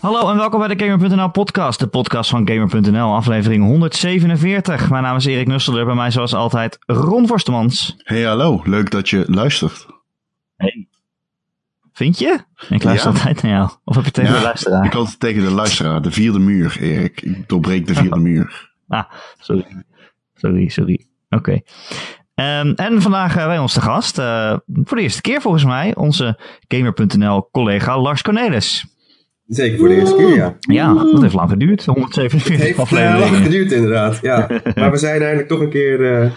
Hallo en welkom bij de Gamer.nl podcast, de podcast van Gamer.nl, aflevering 147. Mijn naam is Erik Nusselder, bij mij zoals altijd Ron Forstemans. Hey hallo, leuk dat je luistert. Hey. Vind je? Ik luister Ja. altijd naar jou. Of heb je tegen de luisteraar? Ik het tegen de luisteraar, de vierde muur, Erik. Ik doorbreek de vierde muur. Ah, sorry. Sorry, sorry. Oké. Ehm, en vandaag eh, bij ons te gast, eh, voor de eerste keer volgens mij, onze Gamer.nl collega Lars Cornelis. Zeker voor de eerste keer, ja. Ja, dat heeft lang geduurd, Het 147 heeft eh, afleveringen. lang geduurd inderdaad, ja. Maar we zijn eindelijk toch een keer eh,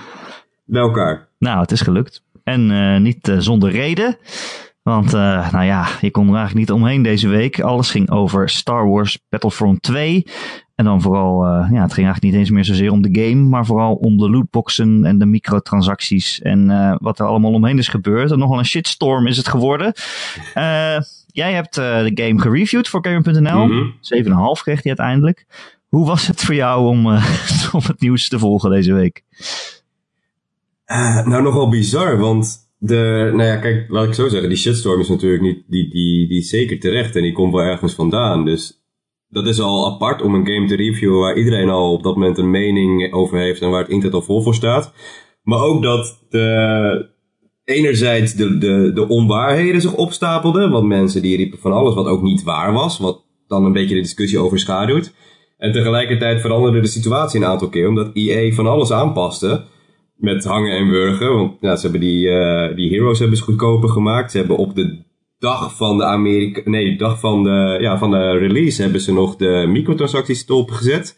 bij elkaar. Nou, het is gelukt. En eh, niet zonder reden. Want, nou ja, je kon er eigenlijk niet omheen deze week. Alles ging over Star Wars Battlefront 2. En dan vooral, ja, het ging eigenlijk niet eens meer zozeer om de game. Maar vooral om de lootboxen en de microtransacties. En wat er allemaal omheen is gebeurd. En nogal een shitstorm is het geworden. Jij hebt eh, de game gereviewd voor Gamer.nl. Mhm. 7,5 kreeg hij uiteindelijk. Hoe was het voor jou om, om het nieuws te volgen deze week? Eh, nou, nogal bizar, want de, nou ja, kijk, laat ik zo zeggen, die shitstorm is natuurlijk niet, die, die, die is zeker terecht en die komt wel ergens vandaan. Dus dat is al apart om een game te reviewen waar iedereen al op dat moment een mening over heeft en waar het internet al vol voor staat. Maar ook dat de, enerzijds de, de, de onwaarheden zich opstapelden, want mensen die riepen van alles wat ook niet waar was, wat dan een beetje de discussie overschaduwt. En tegelijkertijd veranderde de situatie een aantal keer, omdat EA van alles aanpaste met hangen en wurgen. Want ja, ze hebben die, eh, die Heroes hebben ze goedkoper gemaakt. Ze hebben op de dag van de Amerika, nee, dag van de, ja, van de release hebben ze nog de microtransacties stopgezet.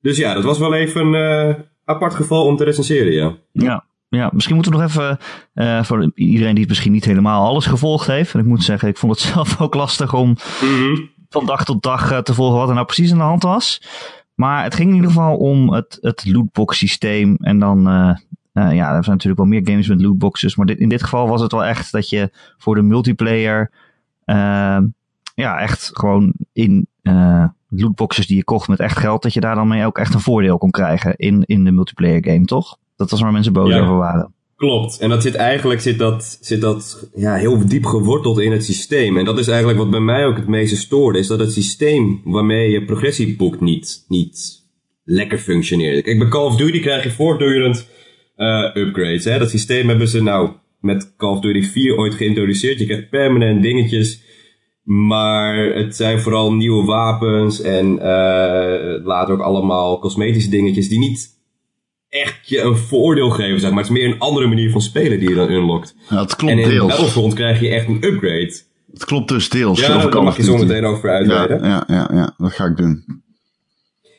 Dus ja, dat was wel even een eh, apart geval om te recenseren, ja. Ja, ja, misschien moeten we nog even, eh, voor iedereen die het misschien niet helemaal alles gevolgd heeft. En ik moet zeggen, ik vond het zelf ook lastig om van dag tot dag eh, te volgen wat er nou precies aan de hand was. Maar het ging in ieder geval om het, het lootbox systeem. En dan, eh, ja, er zijn natuurlijk wel meer games met lootboxes. Maar dit, in dit geval was het wel echt dat je voor de multiplayer, ja, echt gewoon in lootboxes die je kocht met echt geld, dat je daar dan mee ook echt een voordeel kon krijgen in, in de multiplayer game, toch? Dat was waar mensen boos Ja. over waren. Klopt. En dat zit eigenlijk zit dat, zit dat, ja, heel diep geworteld in het systeem. En dat is eigenlijk wat bij mij ook het meeste stoorde. Is dat het systeem waarmee je progressie boekt niet, niet lekker functioneert. Kijk, bij Call of Duty krijg je voortdurend eh, upgrades. Hè? Dat systeem hebben ze nou met Call of Duty 4 ooit geïntroduceerd. Je krijgt permanent dingetjes. Maar het zijn vooral nieuwe wapens en eh, later ook allemaal cosmetische dingetjes die niet echt je een voordeel geven, zeg maar. Het is meer een andere manier van spelen die je dan unlockt. Ja, het klopt En in deels. Battlefront krijg je echt een upgrade. Het klopt dus deels. Ja, daar mag je zo meteen over Ja, uitweiden. ja, ja, ja, dat ga ik doen.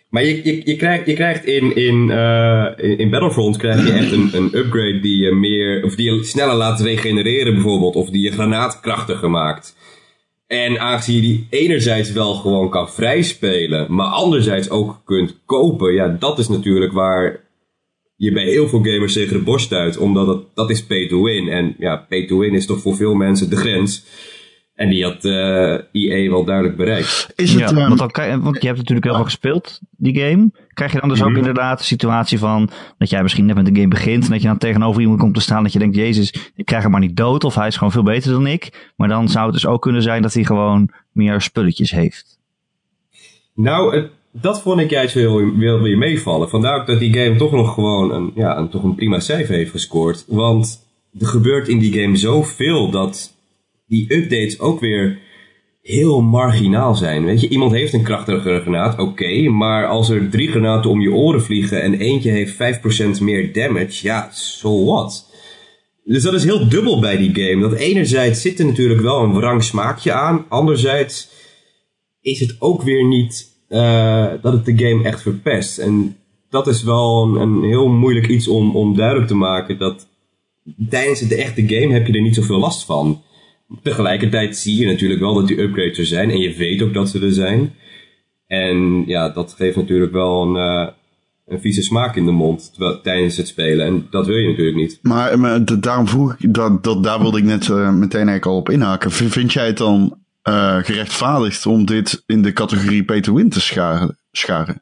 Maar je, je, je krijgt, je krijgt in, in, eh, in, in Battlefront krijg je echt een, een upgrade die je meer, of die je sneller laat regenereren bijvoorbeeld, of die je granaatkrachtiger maakt. En aangezien je die enerzijds wel gewoon kan vrijspelen, maar anderzijds ook kunt kopen, ja, dat is natuurlijk waar je bij heel veel gamers tegen de borst stuit, omdat het, dat is pay to win. En ja, pay to win is toch voor veel mensen de grens. En die had eh EA wel duidelijk bereikt. Is het, ja, ehm, want, dan, krijg- want je hebt natuurlijk heel veel gespeeld, die game. Krijg je dan dus ook Mhm. inderdaad de situatie van dat jij misschien net met de game begint en dat je dan tegenover iemand komt te staan dat je denkt, jezus, ik krijg hem maar niet dood of hij is gewoon veel beter dan ik. Maar dan zou het dus ook kunnen zijn dat hij gewoon meer spulletjes heeft. Nou, het, dat vond ik juist heel, weer meevallen. Vandaar ook dat die game toch nog gewoon een, ja, een, toch een prima cijfer heeft gescoord. Want er gebeurt in die game zoveel dat die updates ook weer heel marginaal zijn. Weet je, iemand heeft een krachtigere granaat, oké. maar als er drie granaten om je oren vliegen en eentje heeft 5% meer damage, ja, so what? Dus dat is heel dubbel bij die game. Dat enerzijds zit er natuurlijk wel een wrang smaakje aan. Anderzijds is het ook weer niet eh, dat het de game echt verpest. En dat is wel een, een heel moeilijk iets om, om duidelijk te maken. Dat tijdens de echte game heb je er niet zoveel last van. Tegelijkertijd zie je natuurlijk wel dat die upgrades er zijn. En je weet ook dat ze er zijn. En ja, dat geeft natuurlijk wel een, eh, een vieze smaak in de mond terwijl, tijdens het spelen. En dat wil je natuurlijk niet. Maar, maar daarom vroeg ik, dat, dat, daar wilde ik net eh, meteen eigenlijk al op inhaken. Vind jij het dan eh, gerechtvaardigd om dit in de categorie to win te scharen? scharen?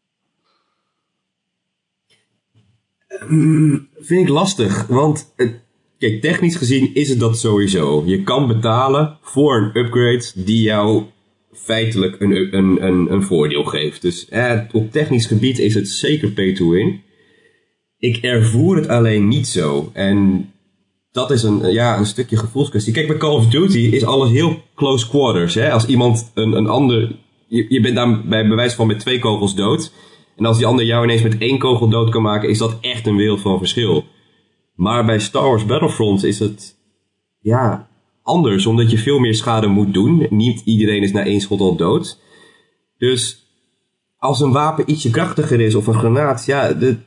Vind ik lastig, want kijk, technisch gezien is het dat sowieso. Je kan betalen voor een upgrade die jou feitelijk een, een, een, een voordeel geeft. Dus eh, op technisch gebied is het zeker pay to win. Ik ervoer het alleen niet zo. En dat is een, ja, een stukje gevoelskwestie. Kijk, bij Call of Duty is alles heel close quarters. Hè? Als iemand een, een ander... Je, je bent daar bij bewijs van met twee kogels dood. En als die ander jou ineens met één kogel dood kan maken... is dat echt een wereld van verschil. Maar bij Star Wars Battlefront is het... Ja, anders. Omdat je veel meer schade moet doen. Niet iedereen is na één schot al dood. Dus als een wapen ietsje krachtiger is of een granaat... Ja, de,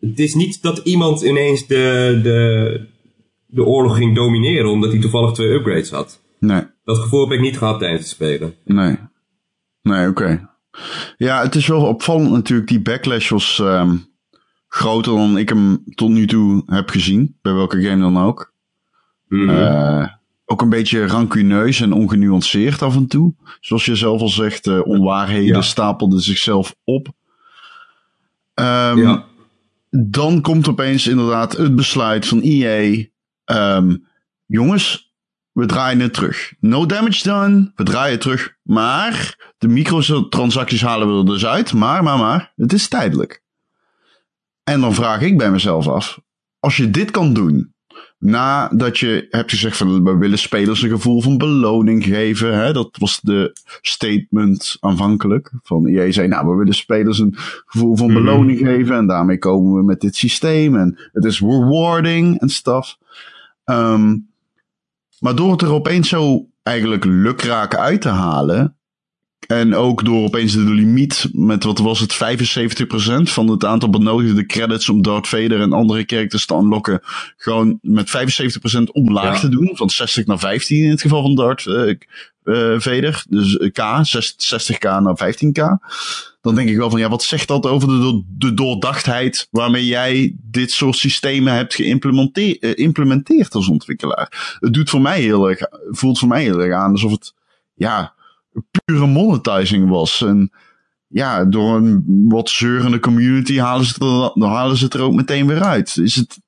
het is niet dat iemand ineens de... de de oorlog ging domineren omdat hij toevallig twee upgrades had. Nee. Dat gevoel heb ik niet gehad tijdens het spelen. Nee. Nee, oké. Ja, het is wel opvallend natuurlijk. Die backlash was ehm, groter dan ik hem tot nu toe heb gezien. Bij welke game dan ook. Mhm. Eh, ook een beetje rancuneus en ongenuanceerd af en toe. Zoals je zelf al zegt, eh, onwaarheden Ja. stapelden zichzelf op. Ehm, ja. dan komt opeens inderdaad het besluit van EA. Ehm, jongens, we draaien het terug. No damage done. We draaien het terug. Maar de microtransacties halen we er dus uit. Maar, maar, maar. Het is tijdelijk. En dan vraag ik bij mezelf af. Als je dit kan doen. Nadat je hebt gezegd van we willen spelers een gevoel van beloning geven. Hè? Dat was de statement aanvankelijk. Van EA zei nou we willen spelers een gevoel van Mhm. beloning geven. En daarmee komen we met dit systeem. En het is rewarding en stuff. Ehm, maar door het er opeens zo eigenlijk lukraak uit te halen. En ook door opeens de limiet met, wat was het, 75% van het aantal benodigde credits om Darth Vader en andere characters te unlocken. Gewoon met 75% omlaag Ja. te doen. Van 60 naar 15 in het geval van Darth eh, eh, Vader. Dus eh, K, 6 60k naar 15k. Dan denk ik wel van, ja, wat zegt dat over de, de doordachtheid waarmee jij dit soort systemen hebt geïmplementeerd als ontwikkelaar? Het doet voor mij heel erg, voelt voor mij heel erg aan alsof het, ja, pure monetizing was. En ja, door een wat zeurende community halen ze, het er, halen ze het er ook meteen weer uit. Is het,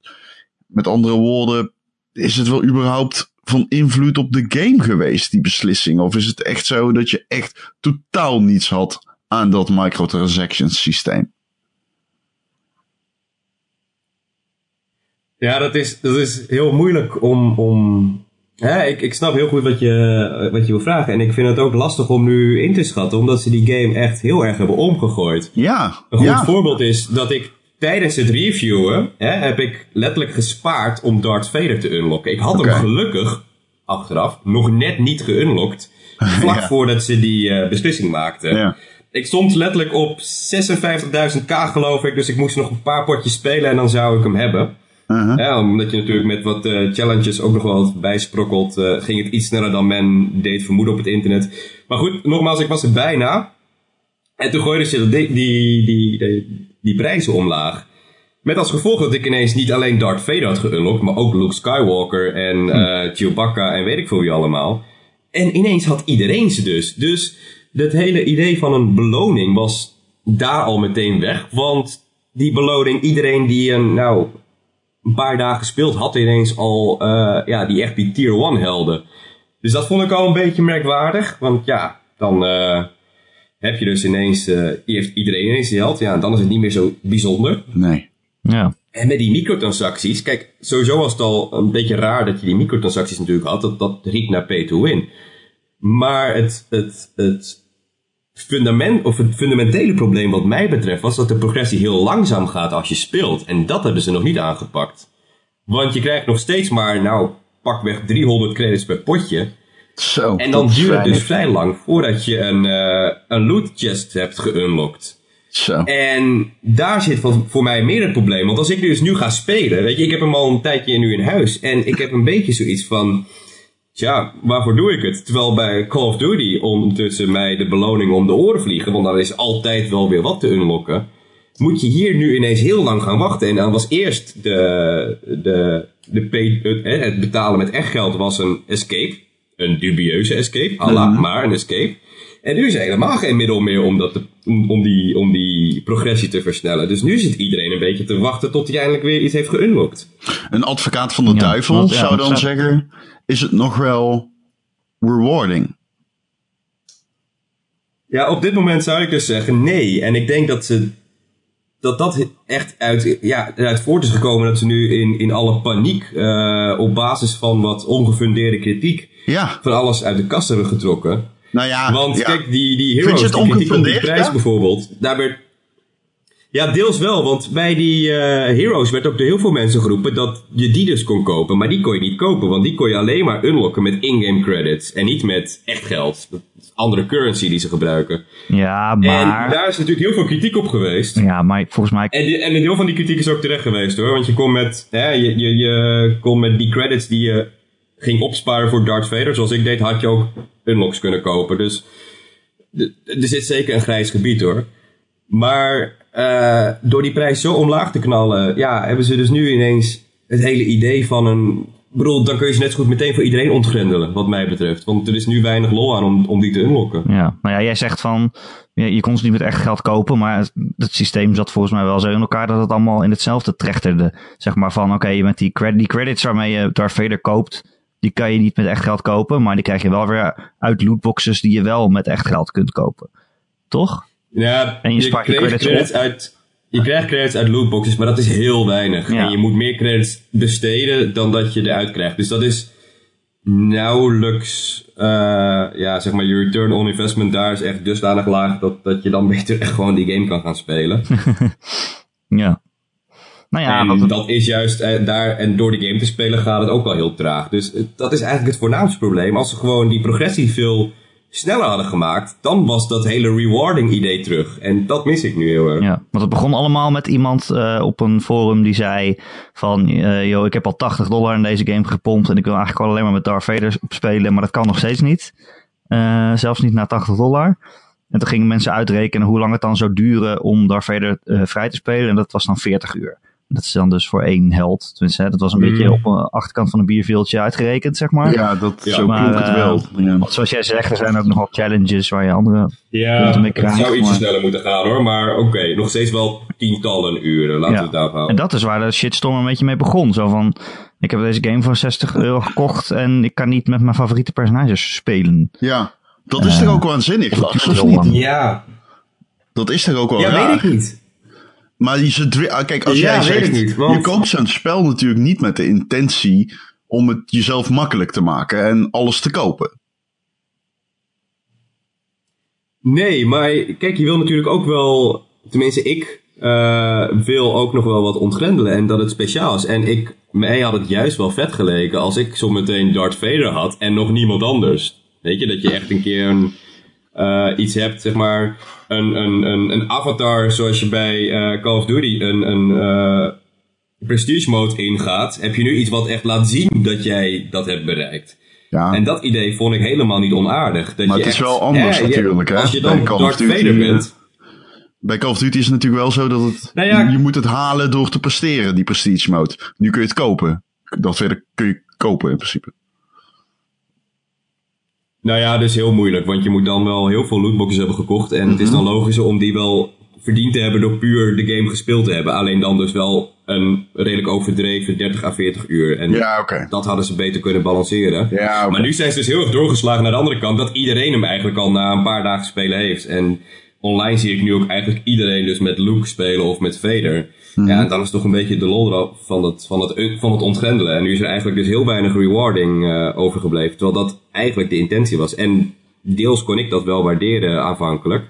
met andere woorden, is het wel überhaupt van invloed op de game geweest, die beslissing? Of is het echt zo dat je echt totaal niets had aan dat microtransactions systeem? Ja, dat is, dat is heel moeilijk om. om hè, ik, ik snap heel goed wat je, wat je wil vragen. En ik vind het ook lastig om nu in te schatten, omdat ze die game echt heel erg hebben omgegooid. Ja, Een goed ja. voorbeeld is dat ik tijdens het reviewen hè, heb ik letterlijk gespaard om Darth Vader te unlocken. Ik had hem gelukkig, achteraf, nog net niet geunlocked. Vlak Ja. voordat ze die eh, beslissing maakten. Ja. Ik stond letterlijk op 56.000k geloof ik, dus ik moest nog een paar potjes spelen en dan zou ik hem hebben. Uh-huh. Ja, omdat je natuurlijk met wat eh, challenges ook nog wel wat bijsprokkelt, eh, ging het iets sneller dan men deed vermoeden op het internet. Maar goed, nogmaals, ik was er bijna. En toen gooiden ze die, die, die, die, die prijzen omlaag. Met als gevolg dat ik ineens niet alleen Darth Vader had geunlocked, maar ook Luke Skywalker en eh Chewbacca en weet ik veel wie allemaal. En ineens had iedereen ze dus. Dus dat hele idee van een beloning was daar al meteen weg. Want die beloning, iedereen die een, nou, een paar dagen speelt, had ineens al eh, ja, die echt die tier 1 helden. Dus dat vond ik al een beetje merkwaardig. Want ja, dan eh, heb je dus ineens, eh, heeft iedereen ineens die held. Ja, en dan is het niet meer zo bijzonder. Nee. Ja. En met die microtransacties, kijk, sowieso was het al een beetje raar dat je die microtransacties natuurlijk had. Dat, dat riep naar pay to win. Maar het, het, het fundament, of het fundamentele probleem wat mij betreft was dat de progressie heel langzaam gaat als je speelt. En dat hebben ze nog niet aangepakt. Want je krijgt nog steeds maar, nou, pakweg 300 credits per potje. Zo. En dan duurt het dus vrij lang voordat je een, eh, een loot chest hebt geunlocked. Zo. En daar zit voor, voor mij meer het probleem. Want als ik dus nu ga spelen, weet je, ik heb hem al een tijdje nu in huis. En ik heb een beetje zoiets van, tja, waarvoor doe ik het? Terwijl bij Call of Duty ondertussen mij de beloning om de oren vliegen, want daar is altijd wel weer wat te unlocken. Moet je hier nu ineens heel lang gaan wachten. En dan was eerst de, de, de pay, het, hè, het betalen met echt geld was een escape. Een dubieuze escape, Allah, maar een escape. En nu is er helemaal geen middel meer om, dat te- om, om die, om die progressie te versnellen. Dus nu zit iedereen een beetje te wachten tot hij eindelijk weer iets heeft geunlocked. Een advocaat van de Ja, duivel zou dan zeggen: is het nog wel rewarding? Ja, op dit moment zou ik dus zeggen nee. En ik denk dat ze dat dat echt uit, ja, eruit voort is gekomen dat ze nu in, in alle paniek uh, op basis van wat ongefundeerde kritiek Ja. van alles uit de kast hebben getrokken. Nou ja, Want ja. kijk, die, die je Heroes, het die kritiek op prijs ja? bijvoorbeeld, daar werd... Ja, deels wel, want bij die eh, Heroes werd ook door heel veel mensen geroepen dat je die dus kon kopen. Maar die kon je niet kopen, want die kon je alleen maar unlocken met in-game credits. En niet met echt geld. Dat is andere currency die ze gebruiken. Ja, En maar... daar is natuurlijk heel veel kritiek op geweest. Ja, maar volgens mij... En, die- en een deel van die kritiek is ook terecht geweest hoor. Want je kon met, hè, je, je, je kon met die credits die je ging opsparen voor Darth Vader, zoals ik deed, had je ook unlocks kunnen kopen. Dus er zit zeker een grijs gebied hoor. Maar eh, door die prijs zo omlaag te knallen, ja, hebben ze dus nu ineens het hele idee van een. Ik bedoel, dan kun je ze net zo goed meteen voor iedereen ontgrendelen, wat mij betreft. Want er is nu weinig lol aan om, om die te unlocken. Ja, nou ja, jij zegt van, je, kon ze niet met echt geld kopen, maar het, systeem zat volgens mij wel zo in elkaar dat het allemaal in hetzelfde trechterde. Zeg maar van, oké, met die, cred, die credits waarmee je Darth Vader koopt, die kan je niet met echt geld kopen, maar die krijg je wel weer uit lootboxes die je wel met echt geld kunt kopen. Toch? Ja, En je kreeg credits uit. Je krijgt credits uit lootboxes, maar dat is heel weinig. Ja. En je moet meer credits besteden dan dat je eruit krijgt. Dus dat is nauwelijks, eh, ja, zeg maar, je return on investment daar is echt dusdanig laag dat, dat je dan beter echt gewoon die game kan gaan spelen. Ja. Nou ja, en dat, dat is juist eh, daar, en door die game te spelen gaat het ook wel heel traag. Dus dat is eigenlijk het voornaamste probleem. Als ze gewoon die progressie veel sneller hadden gemaakt, dan was dat hele rewarding idee terug. En dat mis ik nu heel erg. Ja, want het begon allemaal met iemand eh, op een forum die zei van, joh, ik heb al 80 dollar in deze game gepompt en ik wil eigenlijk al alleen maar met Darth Vader spelen, maar dat kan nog steeds niet. Eh, zelfs niet na 80 dollar. En toen gingen mensen uitrekenen hoe lang het dan zou duren om Darth Vader vrij te spelen en dat was dan 40 uur. Dat is dan dus voor één held. Tenminste, hè, dat was een Mm. beetje op de achterkant van een bierveeltje uitgerekend, zeg maar. ja, dat, Ja, zo maar, het eh, wel. Ja. Want zoals jij zegt, er zijn ook nog wel challenges waar je andere Ja, Moet ermee het zou ietsje sneller moeten gaan hoor. Maar oké, nog steeds wel tientallen uren. Laten Ja. we het daar En dat is waar de shitstorm een beetje mee begon. Zo van, ik heb deze game voor 60 euro gekocht en ik kan niet met mijn favoriete personages spelen. ja, dat is toch ook waanzinnig, Lars. Ja, Dat is toch ook wel ja raar? weet ik niet. Maar die ze ah, kijk, als Ja, jij zegt, niet, want- je koopt zo'n spel natuurlijk niet met de intentie om het jezelf makkelijk te maken en alles te kopen. Nee, maar kijk, je wil natuurlijk ook wel, tenminste ik eh, wil ook nog wel wat ontgrendelen en dat het speciaal is. En ik, mij had het juist wel vet geleken als ik zometeen Darth Vader had en nog niemand anders. Weet je, dat je echt een keer een, eh, iets hebt, zeg maar, een, een, een, een avatar zoals je bij eh, Call of Duty een, een eh, prestige mode ingaat. Heb je nu iets wat echt laat zien dat jij dat hebt bereikt. Ja, En dat idee vond ik helemaal niet onaardig. Dat Maar je het is wel anders Ja, natuurlijk, hè, Als je dan Call of Darth Duty, Vader eh, bent. bij Call of Duty is het natuurlijk wel zo dat het, Nou ja. je moet het halen door te presteren, die prestige mode. Nu kun je het kopen. Dat verder kun je kopen in principe. Nou ja, dat is heel moeilijk. Want je moet dan wel heel veel lootboxes hebben gekocht. En het is Mhm. dan logischer om die wel verdiend te hebben door puur de game gespeeld te hebben. Alleen dan dus wel een redelijk overdreven 30 à 40 uur. En Ja, oké. dat hadden ze beter kunnen balanceren. Ja, oké. Maar nu zijn ze dus heel erg doorgeslagen naar de andere kant. Dat iedereen hem eigenlijk al na een paar dagen spelen heeft. En online zie ik nu ook eigenlijk iedereen dus met Luke spelen of met Vader. Mhm. Ja, en dan is toch een beetje de lol van het, van, het, van het ontgrendelen. En nu is er eigenlijk dus heel weinig rewarding eh, overgebleven. Terwijl dat eigenlijk de intentie was. En deels kon ik dat wel waarderen aanvankelijk.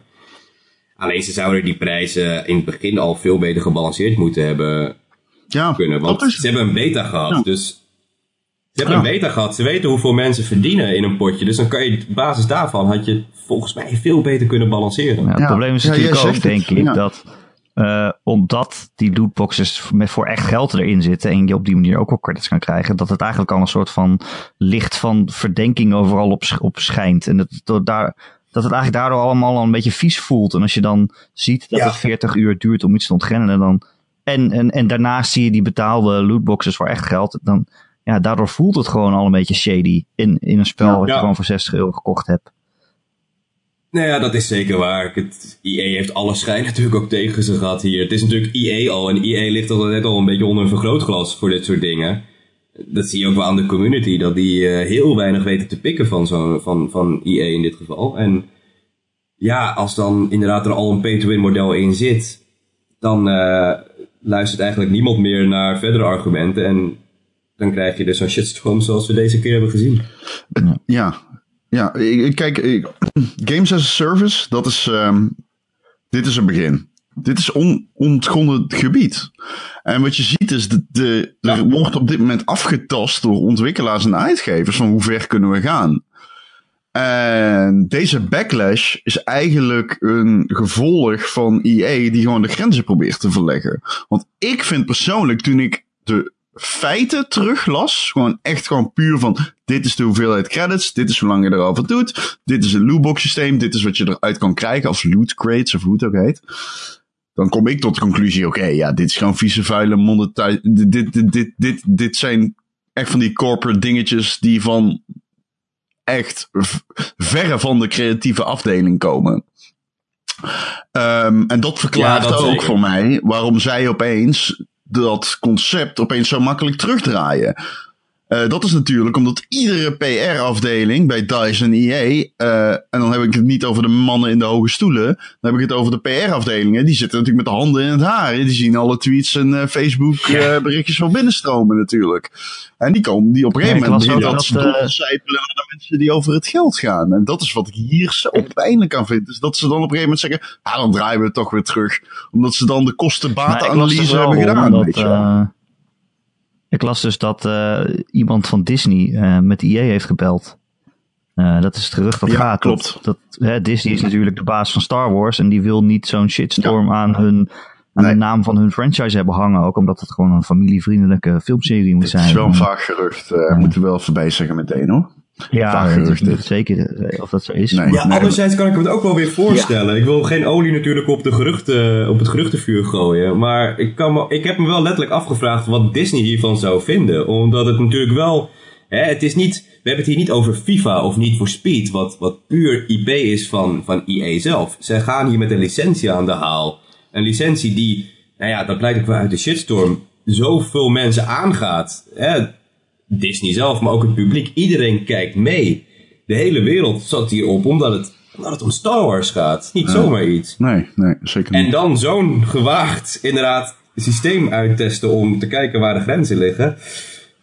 Alleen ze zouden die prijzen in het begin al veel beter gebalanceerd moeten hebben ja, kunnen. Want is ze hebben een beta gehad. Ja. Dus ze hebben Ja. een beta gehad. Ze weten hoeveel mensen verdienen in een potje. Dus dan kan je op basis daarvan had je volgens mij veel beter kunnen balanceren. Ja, het Ja. probleem is Ja, natuurlijk ook, denk het. ik, Ja. dat eh, omdat die lootboxes met voor echt geld erin zitten en je op die manier ook wel credits kan krijgen, dat het eigenlijk al een soort van licht van verdenking overal op, op schijnt. En dat, dat, daar, dat het eigenlijk daardoor allemaal al een beetje vies voelt. En als je dan ziet dat Ja. het 40 uur duurt om iets te ontgrendelen, dan, en, en, en daarnaast zie je die betaalde lootboxes voor echt geld, dan ja, daardoor voelt het gewoon al een beetje shady in, in een spel Ja. wat je gewoon voor 60 euro gekocht hebt. Nou ja, dat is zeker waar. Het, EA heeft alle schijn natuurlijk ook tegen ze gehad hier. Het is natuurlijk EA al. En EA ligt al net al een beetje onder een vergrootglas voor dit soort dingen. Dat zie je ook wel aan de community. Dat die eh, heel weinig weten te pikken van, zo, van, van EA in dit geval. En ja, als dan inderdaad er al een pay-to-win model in zit, dan uh, luistert eigenlijk niemand meer naar verdere argumenten. En dan krijg je dus zo'n shitstorm zoals we deze keer hebben gezien. Ja, ja. kijk, Games as a Service, dat is, um, dit is een begin. Dit is on, ontgonnen gebied. En wat je ziet is, de, de, er wordt op dit moment afgetast door ontwikkelaars en uitgevers van hoe ver kunnen we gaan. En deze backlash is eigenlijk een gevolg van EA die gewoon de grenzen probeert te verleggen. Want ik vind persoonlijk, toen ik de feiten teruglas, gewoon echt gewoon puur van dit is de hoeveelheid credits, dit is hoe lang je erover doet, dit is een lootbox systeem, dit is wat je eruit kan krijgen als loot crates of hoe het ook heet. Dan kom ik tot de conclusie, oké, ja, dit is gewoon vieze vuile monetize, dit, dit, dit, dit, dit, dit zijn echt van die corporate dingetjes die van echt verre van de creatieve afdeling komen. Um, en dat verklaart ja, ook voor mij waarom zij opeens dat concept opeens zo makkelijk terugdraaien. Uh, dat is natuurlijk omdat iedere PR-afdeling bij DICE en EA, uh, en dan heb ik het niet over de mannen in de hoge stoelen, dan heb ik het over de PR-afdelingen. Die zitten natuurlijk met de handen in het haar. Die zien alle tweets en uh, Facebook-berichtjes van binnenstromen natuurlijk. En die komen die op een gegeven moment dat, dat doorcijpelen naar de mensen die over het geld gaan. En dat is wat ik hier zo pijnlijk aan vind. Dus dat ze dan op een gegeven moment zeggen, ah, dan draaien we het toch weer terug. Omdat ze dan de kosten-batenanalyse hebben gedaan. Dat, weet je ik las dus dat uh, iemand van Disney uh, met EA heeft gebeld. Uh, dat is het gerucht dat ja, gaat. Klopt. Dat, hè, Disney is natuurlijk de baas van Star Wars en die wil niet zo'n shitstorm aan, hun, aan nee. de naam van hun franchise hebben hangen. Ook omdat het gewoon een familievriendelijke filmserie moet zijn. Het is wel een vaag gerucht. Uh, Moeten we wel voorbij zeggen meteen hoor. Ja, zeker of dat zo is. Nee, ja, nee, anderzijds kan ik me het ook wel weer voorstellen. Ja. Ik wil geen olie natuurlijk op, de geruchten, op het geruchtenvuur gooien. Maar ik, kan me, ik heb me wel letterlijk afgevraagd wat Disney hiervan zou vinden. Omdat het natuurlijk wel... Hè, het is niet, we hebben het hier niet over FIFA of niet voor Speed. Wat, wat puur IP is van, van EA zelf. Zij gaan hier met een licentie aan de haal. Een licentie die, nou ja, dat blijkt ook wel uit de shitstorm... zoveel mensen aangaat. Hè, Disney zelf, maar ook het publiek. Iedereen kijkt mee. De hele wereld zat hierop omdat het, omdat het om Star Wars gaat. Niet zomaar iets. Nee, nee, zeker niet. En dan zo'n gewaagd, inderdaad, systeem uittesten om te kijken waar de grenzen liggen.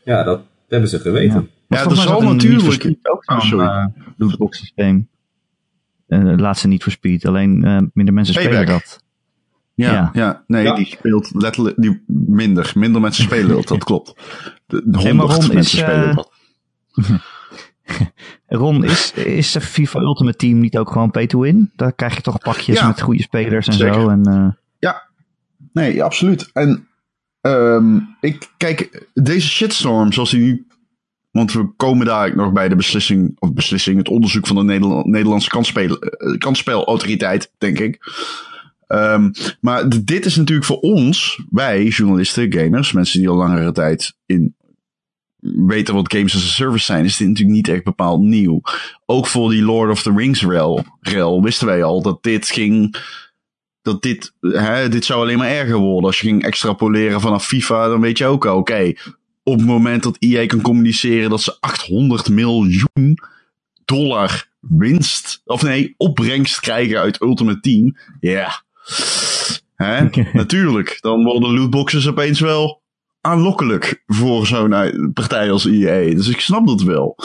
Ja, dat hebben ze geweten. Ja, ja dat zal natuurlijk ook zo'n uh, lootbox systeem. Uh, laat ze niet voor speed, alleen uh, minder mensen spelen dat. Ja, ja, ja. nee, ja. die speelt letterlijk die minder. Minder mensen spelen dat, dat klopt. De, de hey, honderd mensen is, spelen uh, dat. Ron, is, is FIFA Ultimate Team niet ook gewoon pay to win? Daar krijg je toch pakjes ja, met goede spelers en zeker. zo. En, uh... Ja, nee, absoluut. En um, ik kijk, deze shitstorm zoals die nu want we komen daar nog bij de beslissing, of beslissing, het onderzoek van de Nederland, Nederlandse kansspel, kansspelautoriteit, denk ik. Um, maar dit is natuurlijk voor ons, wij journalisten, gamers, mensen die al langere tijd in weten wat games as a service zijn, is dit natuurlijk niet echt bepaald nieuw. Ook voor die Lord of the Rings rel, rel wisten wij al dat dit ging, dat dit, hè, dit zou alleen maar erger worden. Als je ging extrapoleren vanaf FIFA, dan weet je ook al, oké, op het moment dat EA kan communiceren dat ze 800 miljoen dollar winst, of nee, opbrengst krijgen uit Ultimate Team, ja, Hè? Natuurlijk, dan worden lootboxes opeens wel aanlokkelijk voor zo'n partij als EA. Dus ik snap dat wel.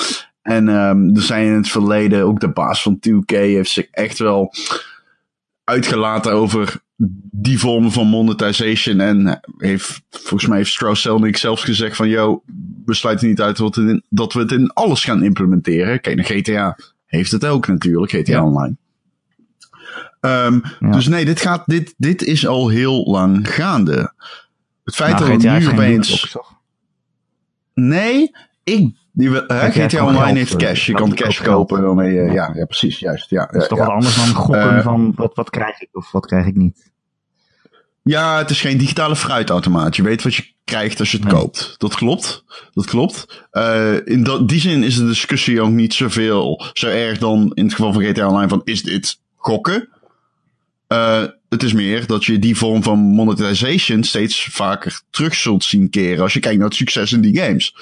En um, er zijn in het verleden, ook de baas van 2K heeft zich echt wel uitgelaten over die vormen van monetization. En heeft, volgens mij heeft Strauss Zelnick zelfs gezegd van, yo, we sluiten niet uit dat, we het in alles gaan implementeren. Kijk, GTA heeft het ook natuurlijk, GTA ja. Online. Um, ja. Dus nee, dit, gaat, dit, dit is al heel lang gaande. Het feit nou, dat het nu opeens. Nee, ik. Die, uh, GTA Online heeft cash. Je kan cash kopen. Uh, ja, ja, precies, juist. Ja, dat is toch wat anders dan gokken uh, van wat, wat krijg ik of wat krijg ik niet. Ja, het is geen digitale fruitautomaat. Je weet wat je krijgt als je het nee. koopt. Dat klopt. Dat klopt. Uh, in dat, die zin is de discussie ook niet zoveel, zo erg dan in het geval van GTA Online van is dit gokken? Uh, het is meer dat je die vorm van monetization steeds vaker terug zult zien keren als je kijkt naar het succes in die games.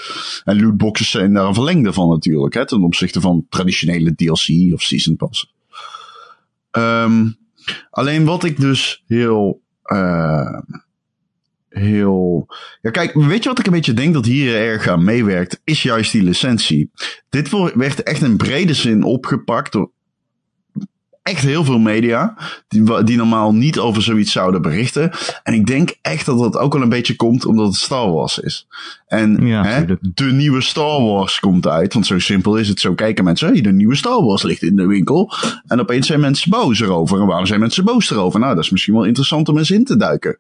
En lootboxes zijn daar een verlengde van natuurlijk, hè, ten opzichte van traditionele DLC of Season Pass. Ehm, alleen wat ik dus heel. Uh, heel. Ja, kijk, weet je wat ik een beetje denk dat hier erg aan meewerkt? Is juist die licentie. Dit werd echt in brede zin opgepakt door echt heel veel media. Die, die normaal niet over zoiets zouden berichten. En ik denk echt dat dat ook wel een beetje komt omdat het Star Wars is. En Ja, hè, de nieuwe Star Wars komt uit. Want zo simpel is het. Zo kijken mensen, hey, de nieuwe Star Wars ligt in de winkel. En opeens zijn mensen boos erover. En waarom zijn mensen boos erover? Nou, dat is misschien wel interessant om eens in te duiken.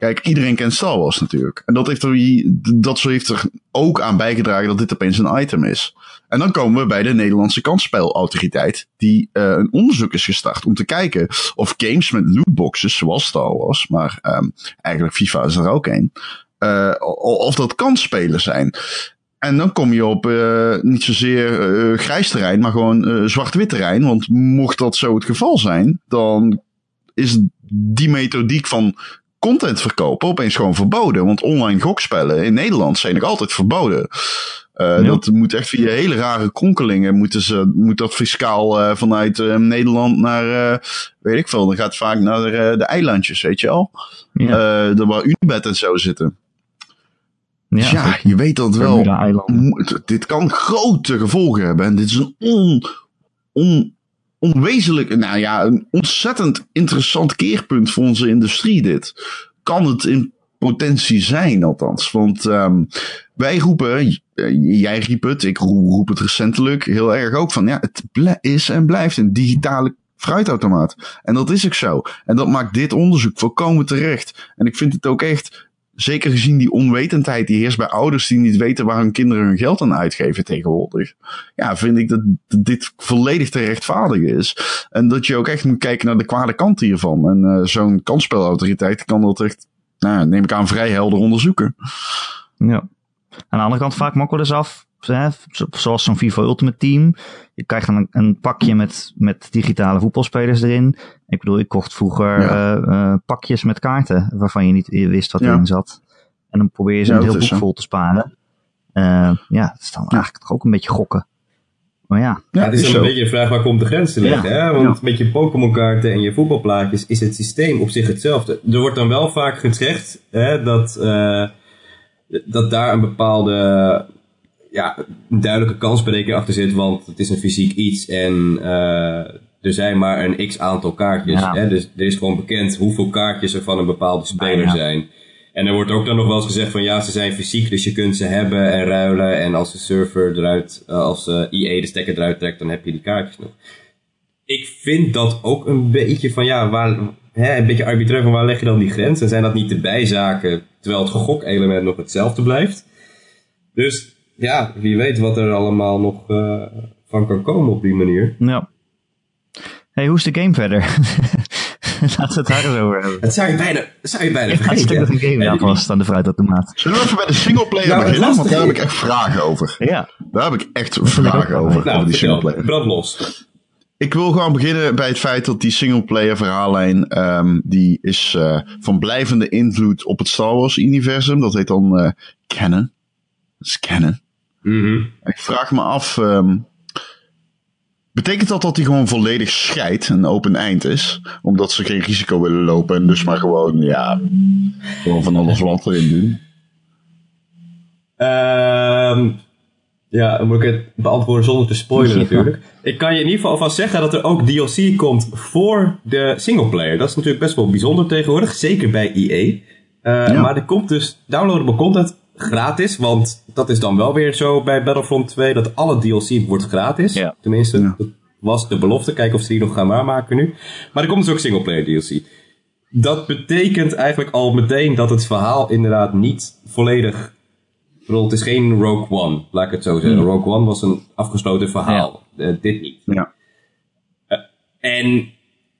Kijk, iedereen kent Star Wars natuurlijk. En dat heeft, er, dat heeft er ook aan bijgedragen dat dit opeens een item is. En dan komen we bij de Nederlandse kansspelautoriteit, die uh, een onderzoek is gestart om te kijken of games met lootboxes, zoals Star Wars, maar um, eigenlijk FIFA is er ook een, uh, of dat kansspelen zijn. En dan kom je op uh, niet zozeer grijs terrein, maar gewoon zwart-wit terrein. Want mocht dat zo het geval zijn, dan is die methodiek van content verkopen opeens gewoon verboden. Want online gokspellen in Nederland zijn nog altijd verboden. Uh, ja. Dat moet echt via hele rare kronkelingen. Moeten ze, moet dat fiscaal uh, vanuit uh, Nederland naar, weet ik veel. Dan gaat het vaak naar de, de eilandjes, weet je al. Ja. de, waar Unibet en zo zitten. Ja, dus ja je weet dat wel. Dit kan grote gevolgen hebben. En dit is een on, on, onwezenlijk, nou ja, een ontzettend interessant keerpunt voor onze industrie dit. Kan het in potentie zijn althans. Want um, wij roepen, jij riep het, ik roep het recentelijk heel erg ook van, ja, het is en blijft een digitale fruitautomaat. En dat is ook zo. En dat maakt dit onderzoek volkomen terecht. En ik vind het ook echt zeker gezien die onwetendheid die heerst bij ouders die niet weten waar hun kinderen hun geld aan uitgeven tegenwoordig. Ja, vind ik dat dit volledig te rechtvaardigen is. En dat je ook echt moet kijken naar de kwade kant hiervan. En uh, zo'n kansspelautoriteit kan dat echt, nou, neem ik aan, vrij helder onderzoeken. Ja. Aan de andere kant vaak wel eens af, zoals zo'n FIFA Ultimate Team. Je krijgt dan een, een, pakje met, met digitale voetbalspelers erin. Ik bedoel, ik kocht vroeger ja. uh, uh, pakjes met kaarten waarvan je niet wist wat Ja. erin zat. En dan probeer je ze Ja, een heel boek vol te sparen. Uh, ja, dat is dan eigenlijk toch ook een beetje gokken. Maar ja, Ja, het is, is een beetje een vraag waar komt de grens te liggen. Ja. Hè? Want met je Pokémon kaarten en je voetbalplaatjes is het systeem op zich hetzelfde. Er wordt dan wel vaak gezegd hè, dat, eh, dat daar een bepaalde ja, een duidelijke kansberekening achter zit. Want het is een fysiek iets en eh, er zijn maar een x aantal kaartjes. Ja. Hè? Dus er is gewoon bekend hoeveel kaartjes er van een bepaalde speler Ja. zijn. En er wordt ook dan nog wel eens gezegd van ja, ze zijn fysiek, dus je kunt ze hebben en ruilen. En als de server eruit, eh, als eh, EA de stekker eruit trekt, dan heb je die kaartjes nog. Ik vind dat ook een beetje van ja, waar, hè, een beetje arbitrair van waar leg je dan die grens? En zijn dat niet de bijzaken, terwijl het gokelement nog hetzelfde blijft? Dus ja, wie weet wat er allemaal nog eh, van kan komen op die manier. ja. Hey, hoe is de game verder? Laten we het daar eens over hebben. Dat zou je bijna, dat zou je bijna Het stuk vergeten. dat een game Ja, aan die- vast aan de fruitautomaat. Zullen we even bij de singleplayer Nou, beginnen? Want daar heb ik echt vragen over. Ja, Daar heb ik echt ik vragen over. Nou, over die singleplayer. brand los. Ik wil gewoon beginnen bij het feit dat die singleplayer verhaallijn, ehm, die is eh, van blijvende invloed op het Star Wars universum. Dat heet dan eh canon. Dat is canon. Mhm. Ik vraag me af, ehm, betekent dat dat die gewoon volledig scheidt, een open eind is? Omdat ze geen risico willen lopen en dus maar gewoon, ja, gewoon van alles wat erin doen. Ehm, ja, dan moet ik het beantwoorden zonder te spoilen Ja. natuurlijk. Ik kan je in ieder geval alvast zeggen dat er ook DLC komt voor de singleplayer. Dat is natuurlijk best wel bijzonder tegenwoordig, zeker bij EA. Eh, Ja. Maar er komt dus downloadable content gratis, want dat is dan wel weer zo bij Battlefront 2, dat alle DLC wordt gratis. Ja. Tenminste, Ja. dat was de belofte. Kijken of ze die nog gaan waarmaken nu. Maar er komt dus ook singleplayer DLC. Dat betekent eigenlijk al meteen dat het verhaal inderdaad niet volledig het is geen Rogue One, laat ik het zo zeggen. Rogue One was een afgesloten verhaal. Eh, dit niet. Ja. En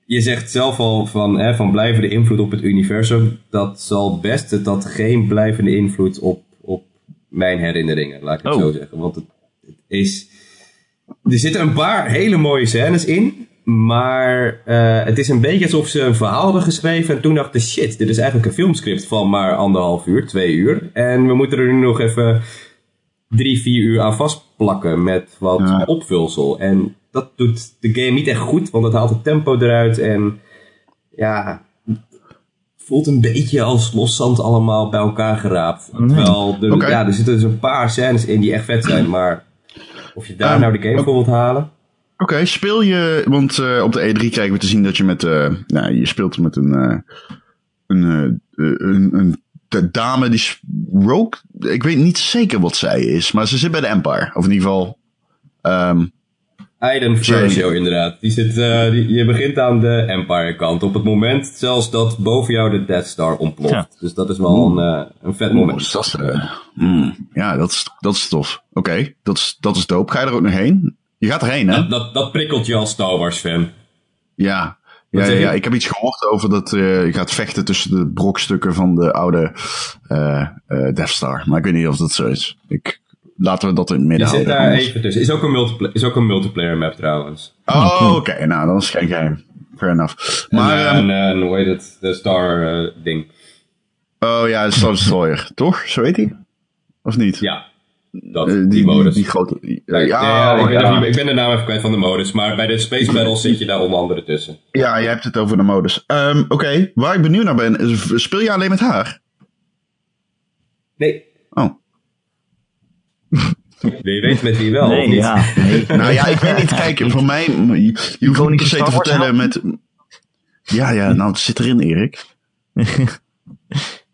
je zegt zelf al van, hè, van blijvende invloed op het universum. Dat zal best, het had geen blijvende invloed op mijn herinneringen, laat ik het Oh. zo zeggen. Want het, het is... Er zitten een paar hele mooie scènes in. Maar eh, het is een beetje alsof ze een verhaal hadden geschreven. En toen dachten, shit, dit is eigenlijk een filmscript van maar anderhalf uur, twee uur. En we moeten er nu nog even drie, vier uur aan vastplakken met wat Ja. opvulsel. En dat doet de game niet echt goed, want het haalt het tempo eruit en ja, voelt een beetje als loszand allemaal bij elkaar geraapt. Nee. Terwijl er, ja, er zitten dus een paar scènes in die echt vet zijn, maar of je daar Ehm, nou de game voor wilt halen... Oké, speel je, want eh, op de E3 krijgen we te zien dat je met, eh, nou, je speelt met een, eh, een, een, een, de dame die Rogue. Ik weet niet zeker wat zij is, maar ze zit bij de Empire. Of in ieder geval, ehm, Aiden Versio inderdaad. Die zit, eh, die, je begint aan de Empire kant. Op het moment zelfs dat boven jou de Death Star ontploft. Ja. Dus dat is wel een, eh, een vet moment. dat, eh, hmm, ja, dat is, dat is tof. Oké, dat, is, dat is dope. Ga je er ook nog heen? Je gaat erheen, hè? Dat, dat, dat prikkelt je als Star Wars fan. Ja. Ja, ja, ik heb iets gehoord over dat je gaat vechten tussen de brokstukken van de oude Death Star. Maar ik weet niet of dat zo is. Ik, laten we dat in het Je midden zit houden. daar anders. even tussen. Is ook, een multipla- is ook een multiplayer map trouwens. Oh, oké. Nou, dan is geen geheim. Fair enough. Maar, en, ehm, en, en hoe heet het? De Star eh, ding. oh ja, de Star Destroyer, toch? Zo heet hij? Of niet? Ja, dat, Eh, die, die, modus. Die, grote. die- Ja, ja, ja, ik, oh, ben ja. even- ik ben de naam even kwijt van de modus. Maar bij de Space Battles zit je daar onder andere tussen. Ja, je hebt het over de modus. Ehm, oké, waar ik benieuwd naar ben, is, speel je alleen met haar? Nee, Oh. Je weet met wie wel, of nee, niet? ja. Nee. Nou ja, ik weet niet. Kijk, voor mij, je, je hoeft niet per se te vertellen met... Ja, ja, nou, het zit erin, Erik.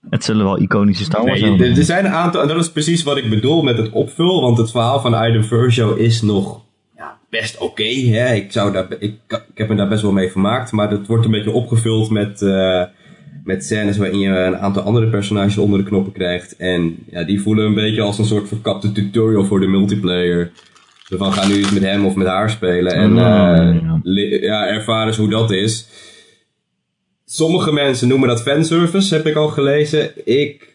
Het zullen wel iconische Star Wars Nee, zijn. er, er zijn een aantal, en dat is precies wat ik bedoel met het opvul, want het verhaal van Aiden Vergio is nog ja, best oké. hè. ik, zou daar, ik, ik heb me daar best wel mee vermaakt, maar het wordt een beetje opgevuld met, eh, met scènes waarin je een aantal andere personages onder de knoppen krijgt. En ja, die voelen een beetje als een soort verkapte tutorial voor de multiplayer. Zo van, ga nu eens met hem of met haar spelen en Oh, eh, ja. ja, ervaar eens hoe dat is. Sommige mensen noemen dat fanservice, heb ik al gelezen. Ik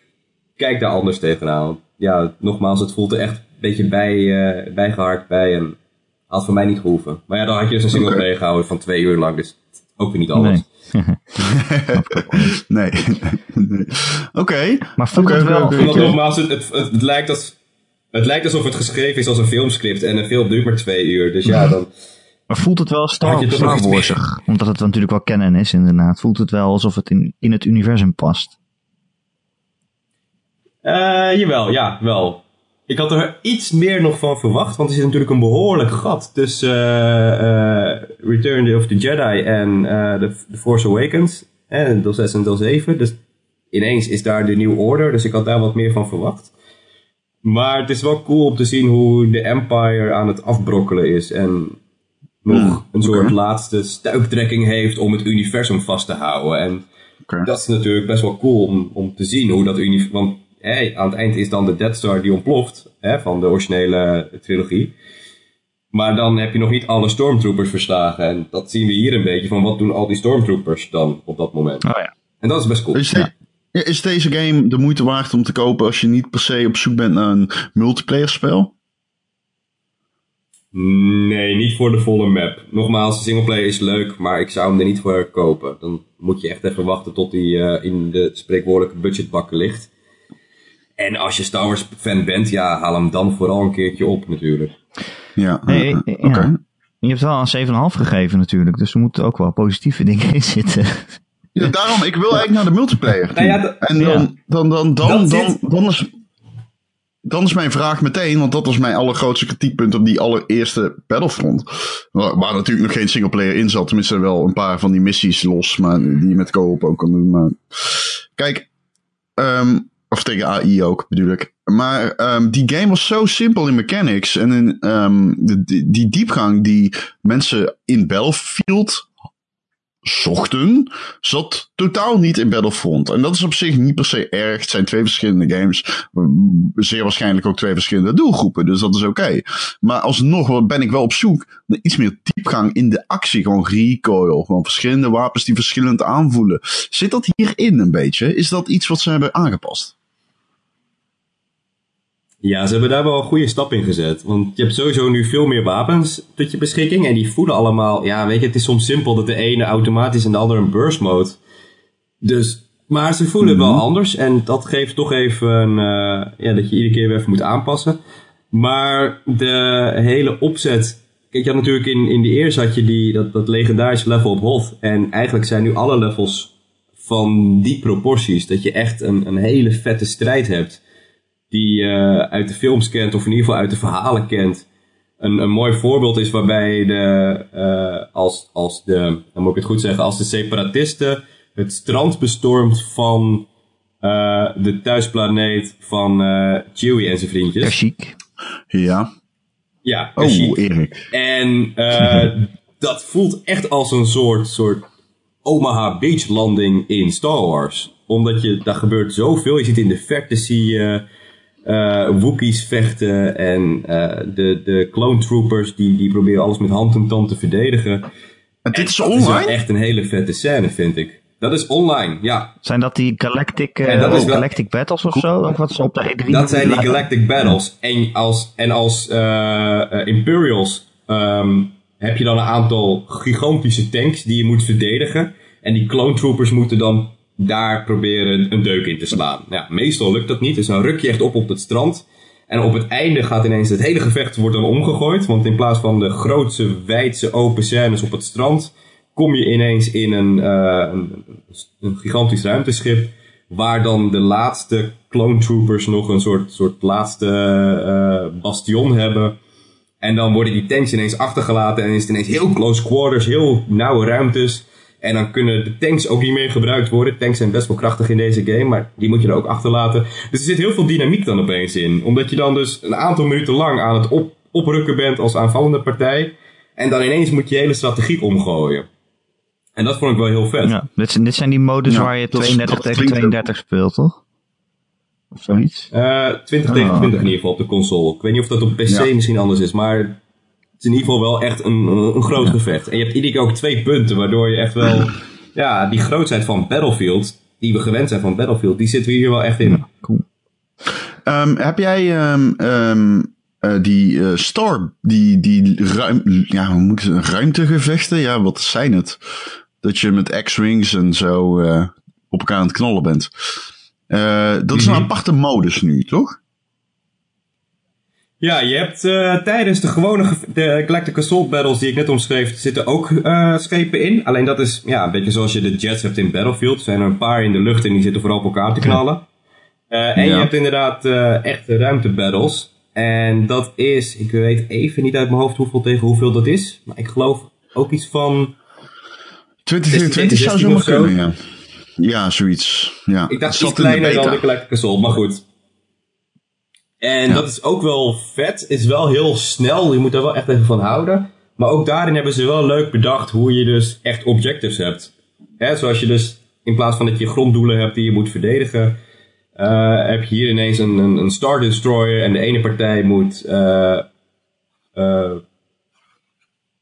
kijk daar anders tegenaan. Ja, nogmaals, het voelt er echt een beetje bij, bijgeharkt bij en had voor mij niet gehoeven. Maar ja, dan had je dus een single Oké. play gehouden van twee uur lang, dus ook weer niet alles. Nee. Nee. Nee. Oké. Maar voelt Oké, het wel... oké. Want nogmaals, het, het, het, het lijkt als, het lijkt alsof het geschreven is als een filmscript en een film duurt maar twee uur. Dus ja, dan... Maar voelt het wel Star, Star Warsig? Omdat het natuurlijk wel kennen is inderdaad. Voelt het wel alsof het in, in het universum past? Eh, jawel, ja, wel. Ik had er iets meer nog van verwacht, want er zit natuurlijk een behoorlijk gat tussen eh, eh, Return of the Jedi en eh, the, Force Awakens. En deel 6 en deel 7. Dus ineens is daar de New Order, dus ik had daar wat meer van verwacht. Maar het is wel cool om te zien hoe de Empire aan het afbrokkelen is en nog Hmm, een soort laatste stuiptrekking heeft om het universum vast te houden. En dat is natuurlijk best wel cool om, om te zien hoe dat universum. Want hè, aan het eind is dan de Death Star die ontploft hè, van de originele trilogie. Maar dan heb je nog niet alle Stormtroopers verslagen. En dat zien we hier een beetje van wat doen al die Stormtroopers dan op dat moment. Oh ja. En dat is best cool. Is, de- ja, is deze game de moeite waard om te kopen als je niet per se op zoek bent naar een multiplayer spel? Nee, niet voor de volle map. Nogmaals, de singleplayer is leuk, maar ik zou hem er niet voor kopen. Dan moet je echt even wachten tot hij eh, in de spreekwoordelijke budgetbakken ligt. En als je Star Wars fan bent, ja, haal hem dan vooral een keertje op natuurlijk. Ja. Nee, ja. Oké. Je hebt wel een 7,5 gegeven natuurlijk. Dus er moeten ook wel positieve dingen in zitten. Ja, daarom, ik wil eigenlijk naar de multiplayer. Nou ja, en dan, ja. dan, dan, dan, dan, dan, is, dan is mijn vraag meteen, want dat was mijn allergrootste kritiekpunt op die allereerste Battlefront. Waar, waar natuurlijk nog geen singleplayer in zat, tenminste wel een paar van die missies los, maar die je met co-op ook kan doen. Maar... Kijk, ehm, of tegen AI ook bedoel ik. Maar ehm, die game was zo simpel in mechanics en in de, die, die diepgang die mensen in Battlefield zochten, zat totaal niet in Battlefront. En dat is op zich niet per se erg. Het zijn twee verschillende games. Zeer waarschijnlijk ook twee verschillende doelgroepen. Dus dat is oké. Maar alsnog ben ik wel op zoek naar iets meer diepgang in de actie. Gewoon recoil. Gewoon verschillende wapens die verschillend aanvoelen. Zit dat hierin een beetje? Is dat iets wat ze hebben aangepast? Ja, ze hebben daar wel een goede stap in gezet. Want je hebt sowieso nu veel meer wapens tot je beschikking. En die voelen allemaal... Ja, weet je, het is soms simpel dat de ene automatisch en de andere een burst mode. Dus... Maar ze voelen wel anders. En dat geeft toch even... eh, ja, dat je iedere keer weer even moet aanpassen. Maar de hele opzet. Kijk, je had natuurlijk in, in de eerste had je die, dat, dat legendarische level op Hoth. En eigenlijk zijn nu alle levels van die proporties. Dat je echt een, een hele vette strijd hebt. Die je uit de films kent, of in ieder geval uit de verhalen kent. Een, een mooi voorbeeld is waarbij de, uh, als, als de, dan moet ik het goed zeggen, als de separatisten het strand bestormt van uh, de thuisplaneet van uh, Chewie en zijn vriendjes. Kashyyyk. Ja. Ja, Oh, Kashyyyk. Erik. En uh, dat voelt echt als een soort, soort Omaha Beach landing in Star Wars. Omdat je, daar gebeurt zoveel. Je ziet in de verte zie je uh, Wookiees vechten en uh, de, de clone troopers die, die proberen alles met hand en tand te verdedigen. En dit is Dat is online? echt een hele vette scène, vind ik. Dat is online, ja. Zijn dat die Galactic, eh, dat is Galactic Battles of zo? Of wat ze op de E3 Dat zijn die Galactic Battles. En als, en als eh, eh, Imperials ehm, heb je dan een aantal gigantische tanks die je moet verdedigen. En die clone troopers moeten dan daar proberen een deuk in te slaan. Ja, meestal lukt dat niet, dus dan ruk je echt op op het strand. En op het einde gaat ineens het hele gevecht wordt dan omgegooid. Want in plaats van de grootste, wijdse, open scènes op het strand... kom je ineens in een, eh, een gigantisch ruimteschip... waar dan de laatste clone troopers nog een soort, soort laatste eh, bastion hebben... En dan worden die tanks ineens achtergelaten en is het ineens heel close quarters, heel nauwe ruimtes. En dan kunnen de tanks ook niet meer gebruikt worden. Tanks zijn best wel krachtig in deze game, maar die moet je er ook achterlaten. Dus er zit heel veel dynamiek dan opeens in. Omdat je dan dus een aantal minuten lang aan het op, oprukken bent als aanvallende partij. En dan ineens moet je je hele strategie omgooien. En dat vond ik wel heel vet. Ja, dit, zijn, dit zijn die modus Ja, waar je dat is- 32 dat tegen klinkt- 32 speelt, toch? Of zoiets? Eh 20 tegen Ah. 20 in ieder geval op de console. Ik weet niet of dat op PC Ja. misschien anders is, maar is in ieder geval wel echt een, een groot gevecht. En je hebt iedere keer ook twee punten, waardoor je echt wel, ja, die grootheid van Battlefield, die we gewend zijn van Battlefield, die zitten we hier wel echt in. Cool. Ehm, heb jij ehm, ehm, eh, die eh, Star, die, die ruim, ja, hoe moet ik zeggen, ruimtegevechten? Ja, wat zijn het? Dat je met X-Wings en zo eh, op elkaar aan het knallen bent. Dat is een Mhm. aparte modus nu, toch? Ja, je hebt eh, tijdens de gewone ge- de Galactic Assault Battles die ik net omschreef, zitten ook eh, schepen in. Alleen dat is ja, een beetje zoals je de jets hebt in Battlefield. Er zijn er een paar in de lucht en die zitten vooral op elkaar te knallen. Eh, en Ja. je hebt inderdaad echte ruimtebattles. En dat is, ik weet even niet uit mijn hoofd hoeveel tegen hoeveel dat is. Maar ik geloof ook iets van... 2020 zou 16 zomaar of zo? kunnen, ja. Ja, zoiets. Ja. Ik dacht Zat iets kleiner dan de Galactic Assault, maar goed. En Ja. dat is ook wel vet. Is wel heel snel. Je moet daar wel echt even van houden. Maar ook daarin hebben ze wel leuk bedacht hoe je dus echt objectives hebt. Hè, zoals je dus in plaats van dat je gronddoelen hebt die je moet verdedigen, eh, heb je hier ineens een, een, een Star Destroyer en de ene partij moet eh,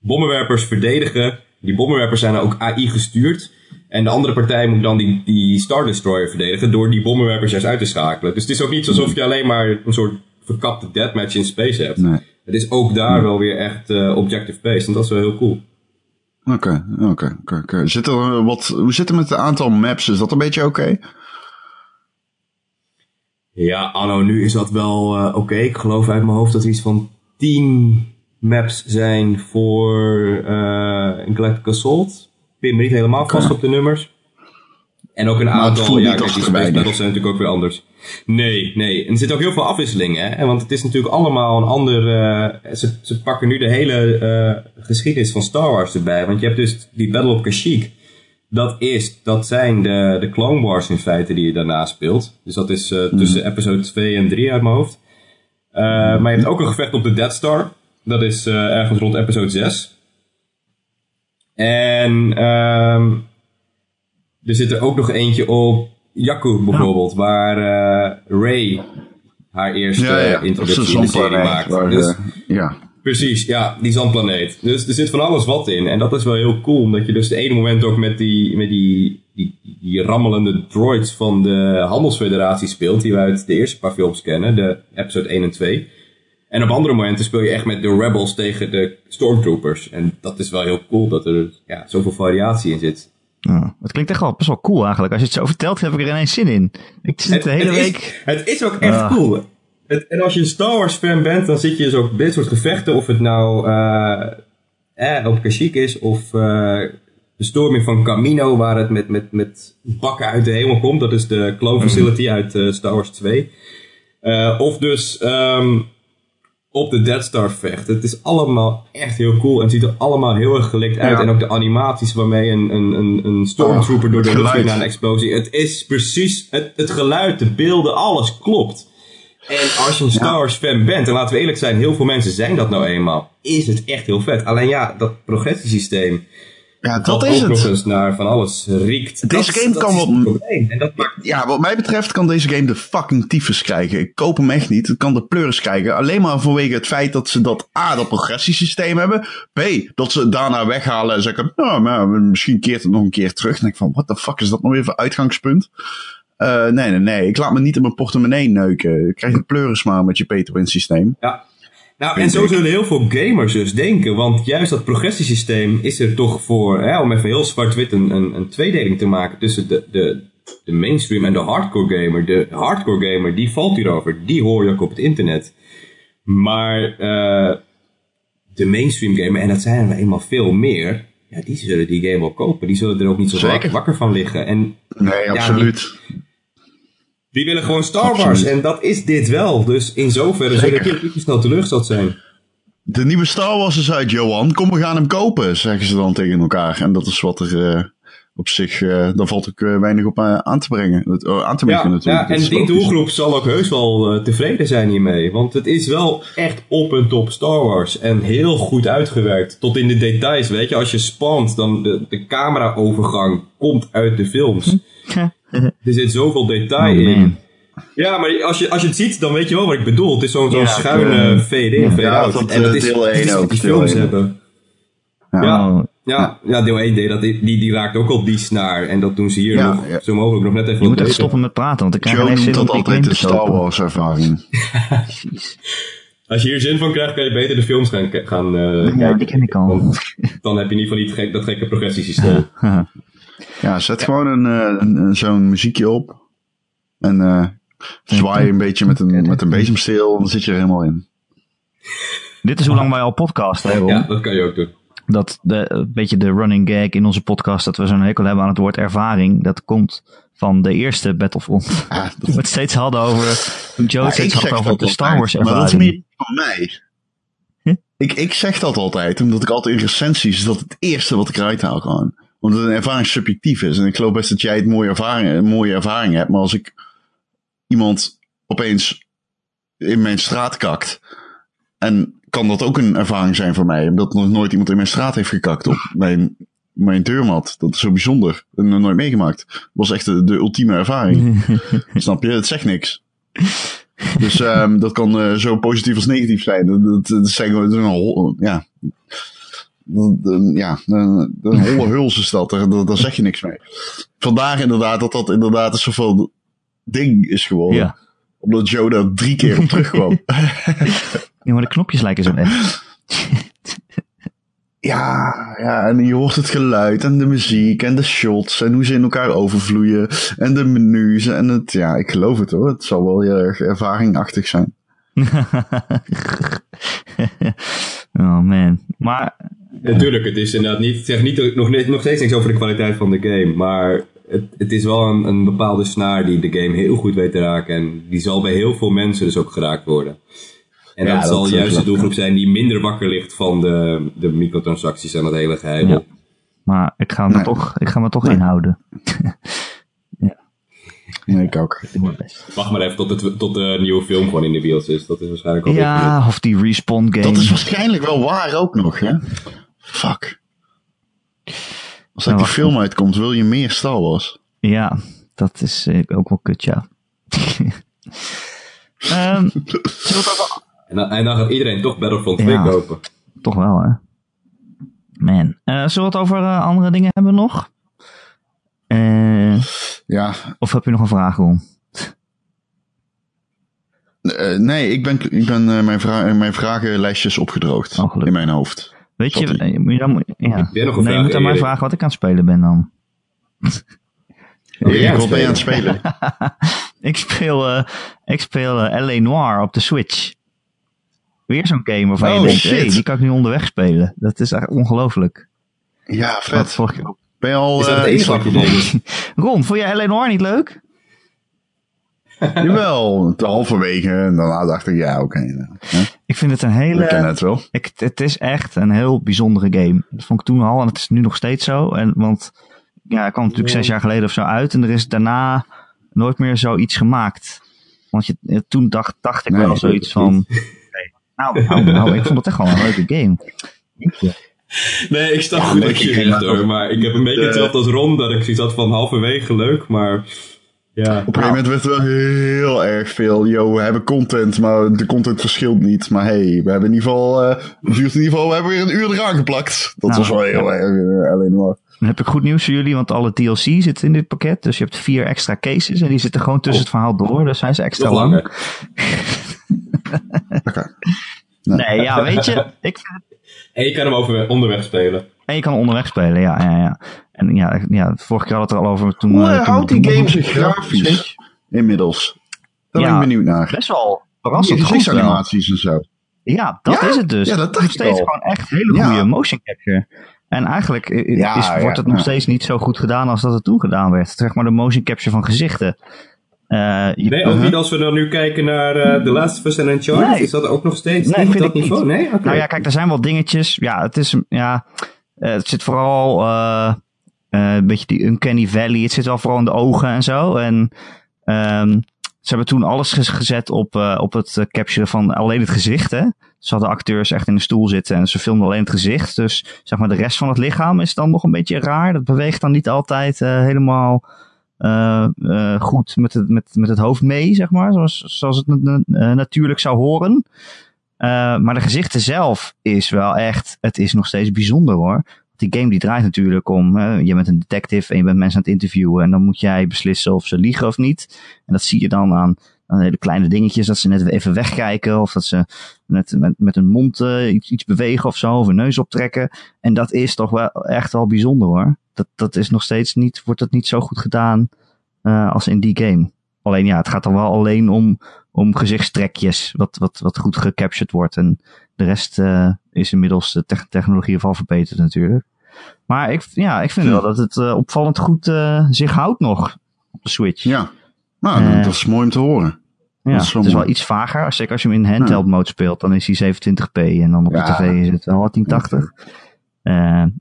bommenwerpers verdedigen. Die bommenwerpers zijn ook AI gestuurd. En de andere partij moet dan die, die Star Destroyer verdedigen door die bommenwerpers juist uit te schakelen. Dus het is ook niet alsof je alleen maar een soort verkapte deathmatch in space hebt. Nee. Het is ook daar wel weer echt eh, objective-based. En dat is wel heel cool. Oké, oké, oké. Zit er eh, wat, hoe zit het met het aantal maps? Is dat een beetje oké? Ja, anno nu is dat wel eh, oké. Ik geloof uit mijn hoofd dat er iets van 10 maps zijn voor een Galactic Assault. Pin me niet helemaal vast op de nummers. En ook een aantal, ja, kijk, die Space. Battles zijn natuurlijk ook weer anders. Nee, nee. En er zit ook heel veel afwisseling, hè. En Want het is natuurlijk allemaal een ander... eh, ze, ze pakken nu de hele eh, geschiedenis van Star Wars erbij. Want je hebt dus die Battle of Kashyyyk. Dat is, dat zijn de, de Clone Wars in feite die je daarna speelt. Dus dat is eh, tussen episode 2 en 3 uit mijn hoofd. Maar je hebt ook een gevecht op de Death Star. Dat is ergens rond episode 6. En ehm er zit er ook nog eentje op Jakku bijvoorbeeld, waar eh, Ray haar eerste Ja, ja. introductie in de serie maakt. waar, Dus- ja. Precies, ja, die zandplaneet. Dus er zit van alles wat in. En dat is wel heel cool, omdat je dus de ene moment ook met die, met die, die, die rammelende droids van de Handelsfederatie speelt, die we uit de eerste paar films kennen, de episode 1 en 2. En op andere momenten speel je echt met de Rebels tegen de Stormtroopers. En dat is wel heel cool, dat er ja, zoveel variatie in zit. Ja, het klinkt echt wel best wel cool eigenlijk. Als je het zo vertelt, heb ik er ineens zin in. Ik zit de hele het week... Is, het is ook echt Ah. cool. Het, en als je een Star Wars fan bent, dan zit je dus ook dit soort gevechten, of het nou uh, eh, op Kashyyyk is, of uh, de storming van Camino, waar het met, met, met bakken uit de hemel komt. Dat is de clone facility uit uh, Star Wars 2. Uh, of dus um, op de Death Star vecht. Het is allemaal echt heel cool en het ziet er allemaal heel erg gelikt uit. Ja. En ook de animaties waarmee een, een, een, een stormtrooper Oh, door de lucht geluid. vliegt na een explosie. Het is precies, het, het geluid, de beelden, alles klopt. En als je een Star Wars fan bent, en laten we eerlijk zijn, heel veel mensen zijn dat nou eenmaal, is het echt heel vet. Alleen ja, dat progressiesysteem, Ja, dat is het. naar van alles riekt. Deze dat, game dat kan wel-. En maakt Ja, wat mij betreft kan deze game de fucking tyfus krijgen. Ik koop hem echt niet. Het kan de pleuris krijgen. Alleen maar vanwege het feit dat ze dat A, dat progressiesysteem hebben. B, dat ze het daarna weghalen en zeggen, nou, maar misschien keert het nog een keer terug. En ik van, what the fuck is dat nou weer voor uitgangspunt? Eh, nee, nee, nee. Ik laat me niet in mijn portemonnee neuken. Ik krijg een pleuris maar met je pay-to-win systeem. Ja. Nou, en zo ik. zullen heel veel gamers dus denken. Want juist dat progressiesysteem is er toch voor, hè, om even heel zwart-wit een, een, een tweedeling te maken tussen de, de, de mainstream en de hardcore gamer. De hardcore gamer, die valt hierover. Die hoor je ook op het internet. Maar eh, de mainstream gamer, en dat zijn er eenmaal veel meer, ja, die zullen die game wel kopen. Die zullen er ook niet zo Zeker. wakker van liggen. En Nee, absoluut. die willen gewoon Star Wars. Absoluut. En dat is dit wel. Dus in zoverre Zeker. zullen ik niet snel teleurgesteld zijn. De nieuwe Star Wars is uit, Johan. Kom, we gaan hem kopen, zeggen ze dan tegen elkaar. En dat is wat er eh, op zich, eh daar valt ook eh, weinig op aan te brengen. Het- oh, aan te Ja, merken natuurlijk. ja, en die doelgroep zal ook heus wel tevreden zijn hiermee. Want het is wel echt op en top Star Wars. En heel goed uitgewerkt. Tot in de details, weet je. Als je spant, dan de, de cameraovergang komt uit de films. Er zit zoveel detail Oh, in. Ja, maar als je, als je het ziet, dan weet je wel wat ik bedoel. Het is zo'n zo'n Ja, schuine eh, ja. fade-out. Ja, dat, en dat is, deel dat is één wat ook, die films hebben. Ja. Ja, ja, ja, deel 1 deed dat. Die, die raakt ook al die snaar. En dat doen ze hier Ja, nog ja. zo mogelijk nog net even je moet echt beter. stoppen met praten, want ik krijg geen zin dat om die altijd de Star. Wars ervaring. Als je hier zin van krijgt, kan je beter de films gaan, gaan eh, Ja, kijken. die ken ik al. Want dan heb je in ieder geval niet gek, dat gekke progressiesysteem. Ja, zet gewoon een, eh, een, een- zo'n muziekje op. En eh zwaai een beetje met een, met een bezemsteel. Dan zit je er helemaal in. Dit is hoe lang wij al podcasten, Ron? Ja, dat kan je ook doen. Dat de, een beetje de running gag in onze podcast, dat we zo'n hekel hebben aan het woord ervaring, dat komt van de eerste Battlefront. Ja, Toen we het steeds hadden over, toen Joe Ja, steeds had over de Star Wars Maar dat is ervaring. meer van mij. Hm? Ik, ik zeg dat altijd, omdat ik altijd in recensies, is dat het eerste wat ik eruit haal gewoon. Omdat een ervaring subjectief is. En ik geloof best dat jij het mooie ervaring, een mooie ervaring hebt. Maar als ik iemand opeens in mijn straat kakt. En kan dat ook een ervaring zijn voor mij. Omdat nog nooit iemand in mijn straat heeft gekakt op mijn, mijn deurmat. Dat is zo bijzonder. Dat heb ik nooit meegemaakt. Dat was echt de, de ultieme ervaring. Snap je? Het zegt niks. Dus ehm, dat kan eh, zo positief als negatief zijn. Dat, dat, dat zijn gewoon ja. Ja, een, een holle huls is dat. Daar, daar, daar zeg je niks mee. Vandaar inderdaad dat dat inderdaad een soort van ding is geworden. Ja. Omdat Joe daar drie keer op terugkwam. ja, maar de knopjes lijken zo echt. ja, ja, en je hoort het geluid en de muziek en de shots en hoe ze in elkaar overvloeien. En de menus en het, ja, ik geloof het hoor. Het zal wel heel erg ervaringachtig zijn. oh man. Maar Natuurlijk, het is inderdaad niet, ik zeg niet, nog, nog steeds niks over de kwaliteit van de game. Maar het, het is wel een, een bepaalde snaar die de game heel goed weet te raken. En die zal bij heel veel mensen dus ook geraakt worden. En Ja, dat, dat zal is juist de doelgroep zijn die minder wakker ligt van de, de microtransacties en dat hele geheim. Ja. Maar ik ga me Nee. toch, ik ga me toch Nee. inhouden. Nee, ik ook. Ik doe mijn best. Wacht maar even tot, het, tot de nieuwe film gewoon in de bios is. Dat is waarschijnlijk al Ja, of die respawn game. Dat is waarschijnlijk wel waar ook nog, hè? Fuck. Als uit die wacht. film uitkomt, wil je meer Star Wars. Ja, dat is eh, ook wel kut, ja. Ehm, En dan, en dan gaat iedereen toch Battlefront 2 Ja. kopen. Toch wel, hè? Man. Eh, zullen we het over eh, andere dingen hebben nog? Eh, Ja, of heb je nog een vraag, Ron? eh, nee, ik ben, ik ben eh, mijn, vra mijn vragenlijstjes opgedroogd Oh, in mijn hoofd. Weet je, Zat eh, moet je dan, moet- ja. Nee, je moet aan mij Erik? vragen wat ik aan het spelen ben dan. Ben jij aan ik het ben je aan het spelen? ik speel, uh, ik speel uh, L.A. Noir op de Switch. Weer zo'n game waarvan Oh, je denkt, hey, die kan ik nu onderweg spelen. Dat is echt ongelooflijk. Ja, Wat vet. vorige keer ook. Ben je al Is dat eh, deed? Ron, vond jij L.A. Noir niet leuk? Jawel, te halverwege. En daarna dacht ik, ja, oké. nou. Ik vind het een Ik ken hele... het wel. Ik, het is echt een heel bijzondere game. Dat vond ik toen al en het is nu nog steeds zo. En, want ja, het kwam natuurlijk zes jaar geleden of zo uit. En er is daarna nooit meer zoiets gemaakt. Want je, eh, toen dacht, dacht ik Nee, wel zoiets van... nee, nou, nou, nou, ik vond het echt wel een leuke game. Nee, ik snap Ja, goed wat je zegt hoor. Maar ik heb een beetje de- hetzelfde als Ron. Dat ik zoiets had van halverwege leuk. Maar ja. Op een gegeven moment werd er wel heel erg veel. Yo, we hebben content, maar de content verschilt niet. Maar hey, we hebben in ieder geval. eh het duurt in ieder geval, we hebben weer een uur eraan geplakt. Dat Nou, was wel heel erg eh, alleen maar. Dan heb ik goed nieuws voor jullie, want alle DLC zit in dit pakket. Dus je hebt vier extra cases en die zitten gewoon tussen het verhaal door. Dus zijn ze extra lang. Oké. Nee, ja, weet je. Ik vind het En je kan hem over, onderweg spelen. En je kan onderweg spelen, ja, ja, ja. En ja, ja vorige keer had het er al over toen... Hoe toen- houdt die game zich grafisch inmiddels? Daar ben ik benieuwd naar. Best wel verrassend gezichtsanimaties en zo. Ja, dat Ja? is het dus. Ja, dat Het dacht is ik steeds al. gewoon echt hele Ja. goede motion capture. En eigenlijk eh, is, ja, wordt het nog ja. steeds niet zo goed gedaan als dat het toen gedaan werd. Zeg maar de motion capture van gezichten. Eh, je- Nee, ook Uh-huh. niet als we dan nu kijken naar eh The Last of Us en Uncharted. Nee. Is dat ook nog steeds Nee, niet vind dat ik niet. niveau? Nee? Oké. Nou ja, kijk, er zijn wel dingetjes. Ja, het is, ja, eh, het zit vooral een beetje die Uncanny Valley. Het zit wel vooral in de ogen en zo. En ehm, ze hebben toen alles gez- gezet op, op het capturen van alleen het gezicht, hè. Ze hadden acteurs echt in de stoel zitten en ze filmden alleen het gezicht. Dus zeg maar de rest van het lichaam is dan nog een beetje raar. Dat beweegt dan niet altijd helemaal eh, eh, goed met het, met, met het hoofd mee, zeg maar. Zoals, zoals het na- natuurlijk zou horen. Eh, maar de gezichten zelf is wel echt, het is nog steeds bijzonder hoor. Die game die draait natuurlijk om, je bent een detective en je bent mensen aan het interviewen en dan moet jij beslissen of ze liegen of niet. En dat zie je dan aan hele kleine dingetjes, dat ze net even wegkijken of dat ze net met, met hun mond eh, iets, iets bewegen of zo, of hun neus optrekken. En dat is toch wel echt wel bijzonder hoor. Dat, dat is nog steeds niet, wordt dat niet zo goed gedaan eh, als in die game. Alleen ja, het gaat dan wel alleen om, om gezichtstrekjes, wat, wat, wat goed gecaptured wordt. En de rest eh, is inmiddels de te- technologie ervan verbeterd natuurlijk. Maar ik, ja, ik vind wel dat het opvallend goed zich houdt nog op de Switch. Ja. Nou, dat is mooi om te horen. Ja, het is wel iets vager. Zeker als je hem in handheld mode speelt, dan is hij 27p. En dan op Ja. de tv is het wel 1080. Eh,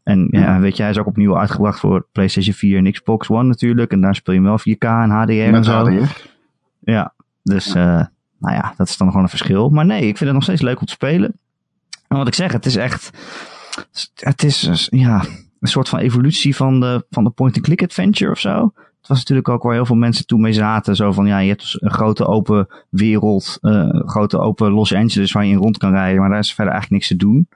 en ja. Ja. weet je, hij is ook opnieuw uitgebracht voor PlayStation 4 en Xbox One natuurlijk. En daar speel je hem wel 4K en HDR en zo. HDR. Ja, dus eh, nou ja, dat is dan gewoon een verschil. Maar nee, ik vind het nog steeds leuk om te spelen. En wat ik zeg, het is echt, het is ja, een soort van evolutie van de, van de point-and-click adventure of zo. Het was natuurlijk ook waar heel veel mensen toen mee zaten. Zo van, ja, je hebt dus een grote open wereld, eh, een grote open Los Angeles waar je in rond kan rijden. Maar daar is verder eigenlijk niks te doen.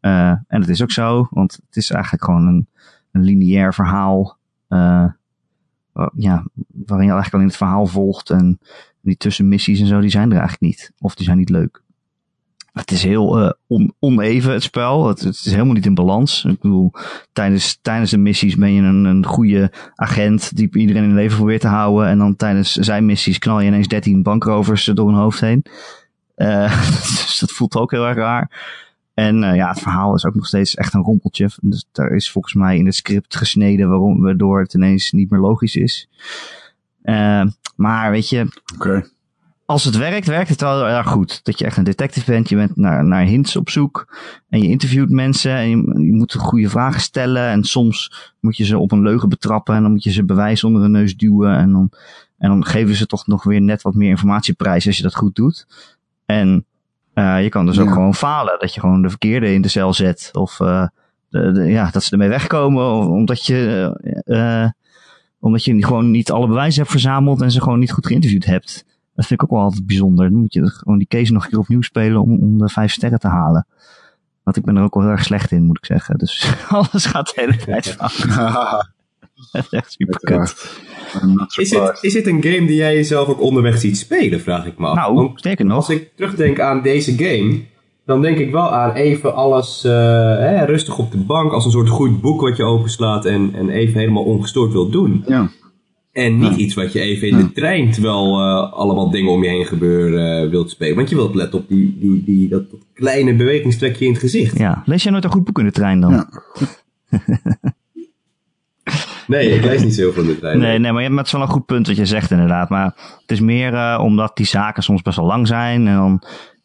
Eh, en dat is ook zo, want het is eigenlijk gewoon een, een lineair verhaal. eh, ja, waarin je eigenlijk alleen het verhaal volgt. En die tussenmissies en zo, die zijn er eigenlijk niet. Of die zijn niet leuk. Het is heel eh, on- oneven, het spel. Het, het is helemaal niet in balans. Ik bedoel, tijdens, tijdens de missies ben je een, een goede agent die iedereen in leven probeert te houden. En dan tijdens zijn missies knal je ineens 13 bankrovers door hun hoofd heen. Eh, dus dat voelt ook heel erg raar. En eh, ja, het verhaal is ook nog steeds echt een rompeltje. Dus daar is volgens mij in het script gesneden waardoor het ineens niet meer logisch is. Maar weet je, Oké. Als het werkt, werkt het wel erg goed. Dat je echt een detective bent, je bent naar, naar hints op zoek en je interviewt mensen en je, je moet goede vragen stellen en soms moet je ze op een leugen betrappen en dan moet je ze bewijs onder hun neus duwen en dan, en dan geven ze toch nog weer net wat meer informatieprijs als je dat goed doet. En eh, je kan dus ook gewoon falen, dat je gewoon de verkeerde in de cel zet of eh, de, de- ja, dat ze ermee wegkomen of- omdat je, eh, omdat je gewoon niet alle bewijzen hebt verzameld en ze gewoon niet goed geïnterviewd hebt. Dat vind ik ook wel altijd bijzonder. Dan moet je gewoon die case nog een keer opnieuw spelen om, om de vijf sterren te halen. Want ik ben er ook wel heel erg slecht in, moet ik zeggen. Dus alles gaat de hele tijd fout. Dat is echt super kut. Is het, is het een game die jij jezelf ook onderweg ziet spelen, vraag ik me af. Nou, Want sterker nog. als ik terugdenk aan deze game, dan denk ik wel aan even alles eh, hè, rustig op de bank, als een soort goed boek wat je openslaat en, en even helemaal ongestoord wilt doen. Ja. En niet iets wat je even in de trein, terwijl uh, allemaal dingen om je heen gebeuren, uh, wilt spelen. Want je wilt letten op die, die, die, dat, dat kleine bewegingstrekje in het gezicht. Ja, lees jij nooit een goed boek in de trein dan? Ja. nee, ik lees niet zoveel in de trein. Nee, nee, maar je hebt wel een goed punt wat je zegt inderdaad. Maar het is meer uh, omdat die zaken soms best wel lang zijn. En dan,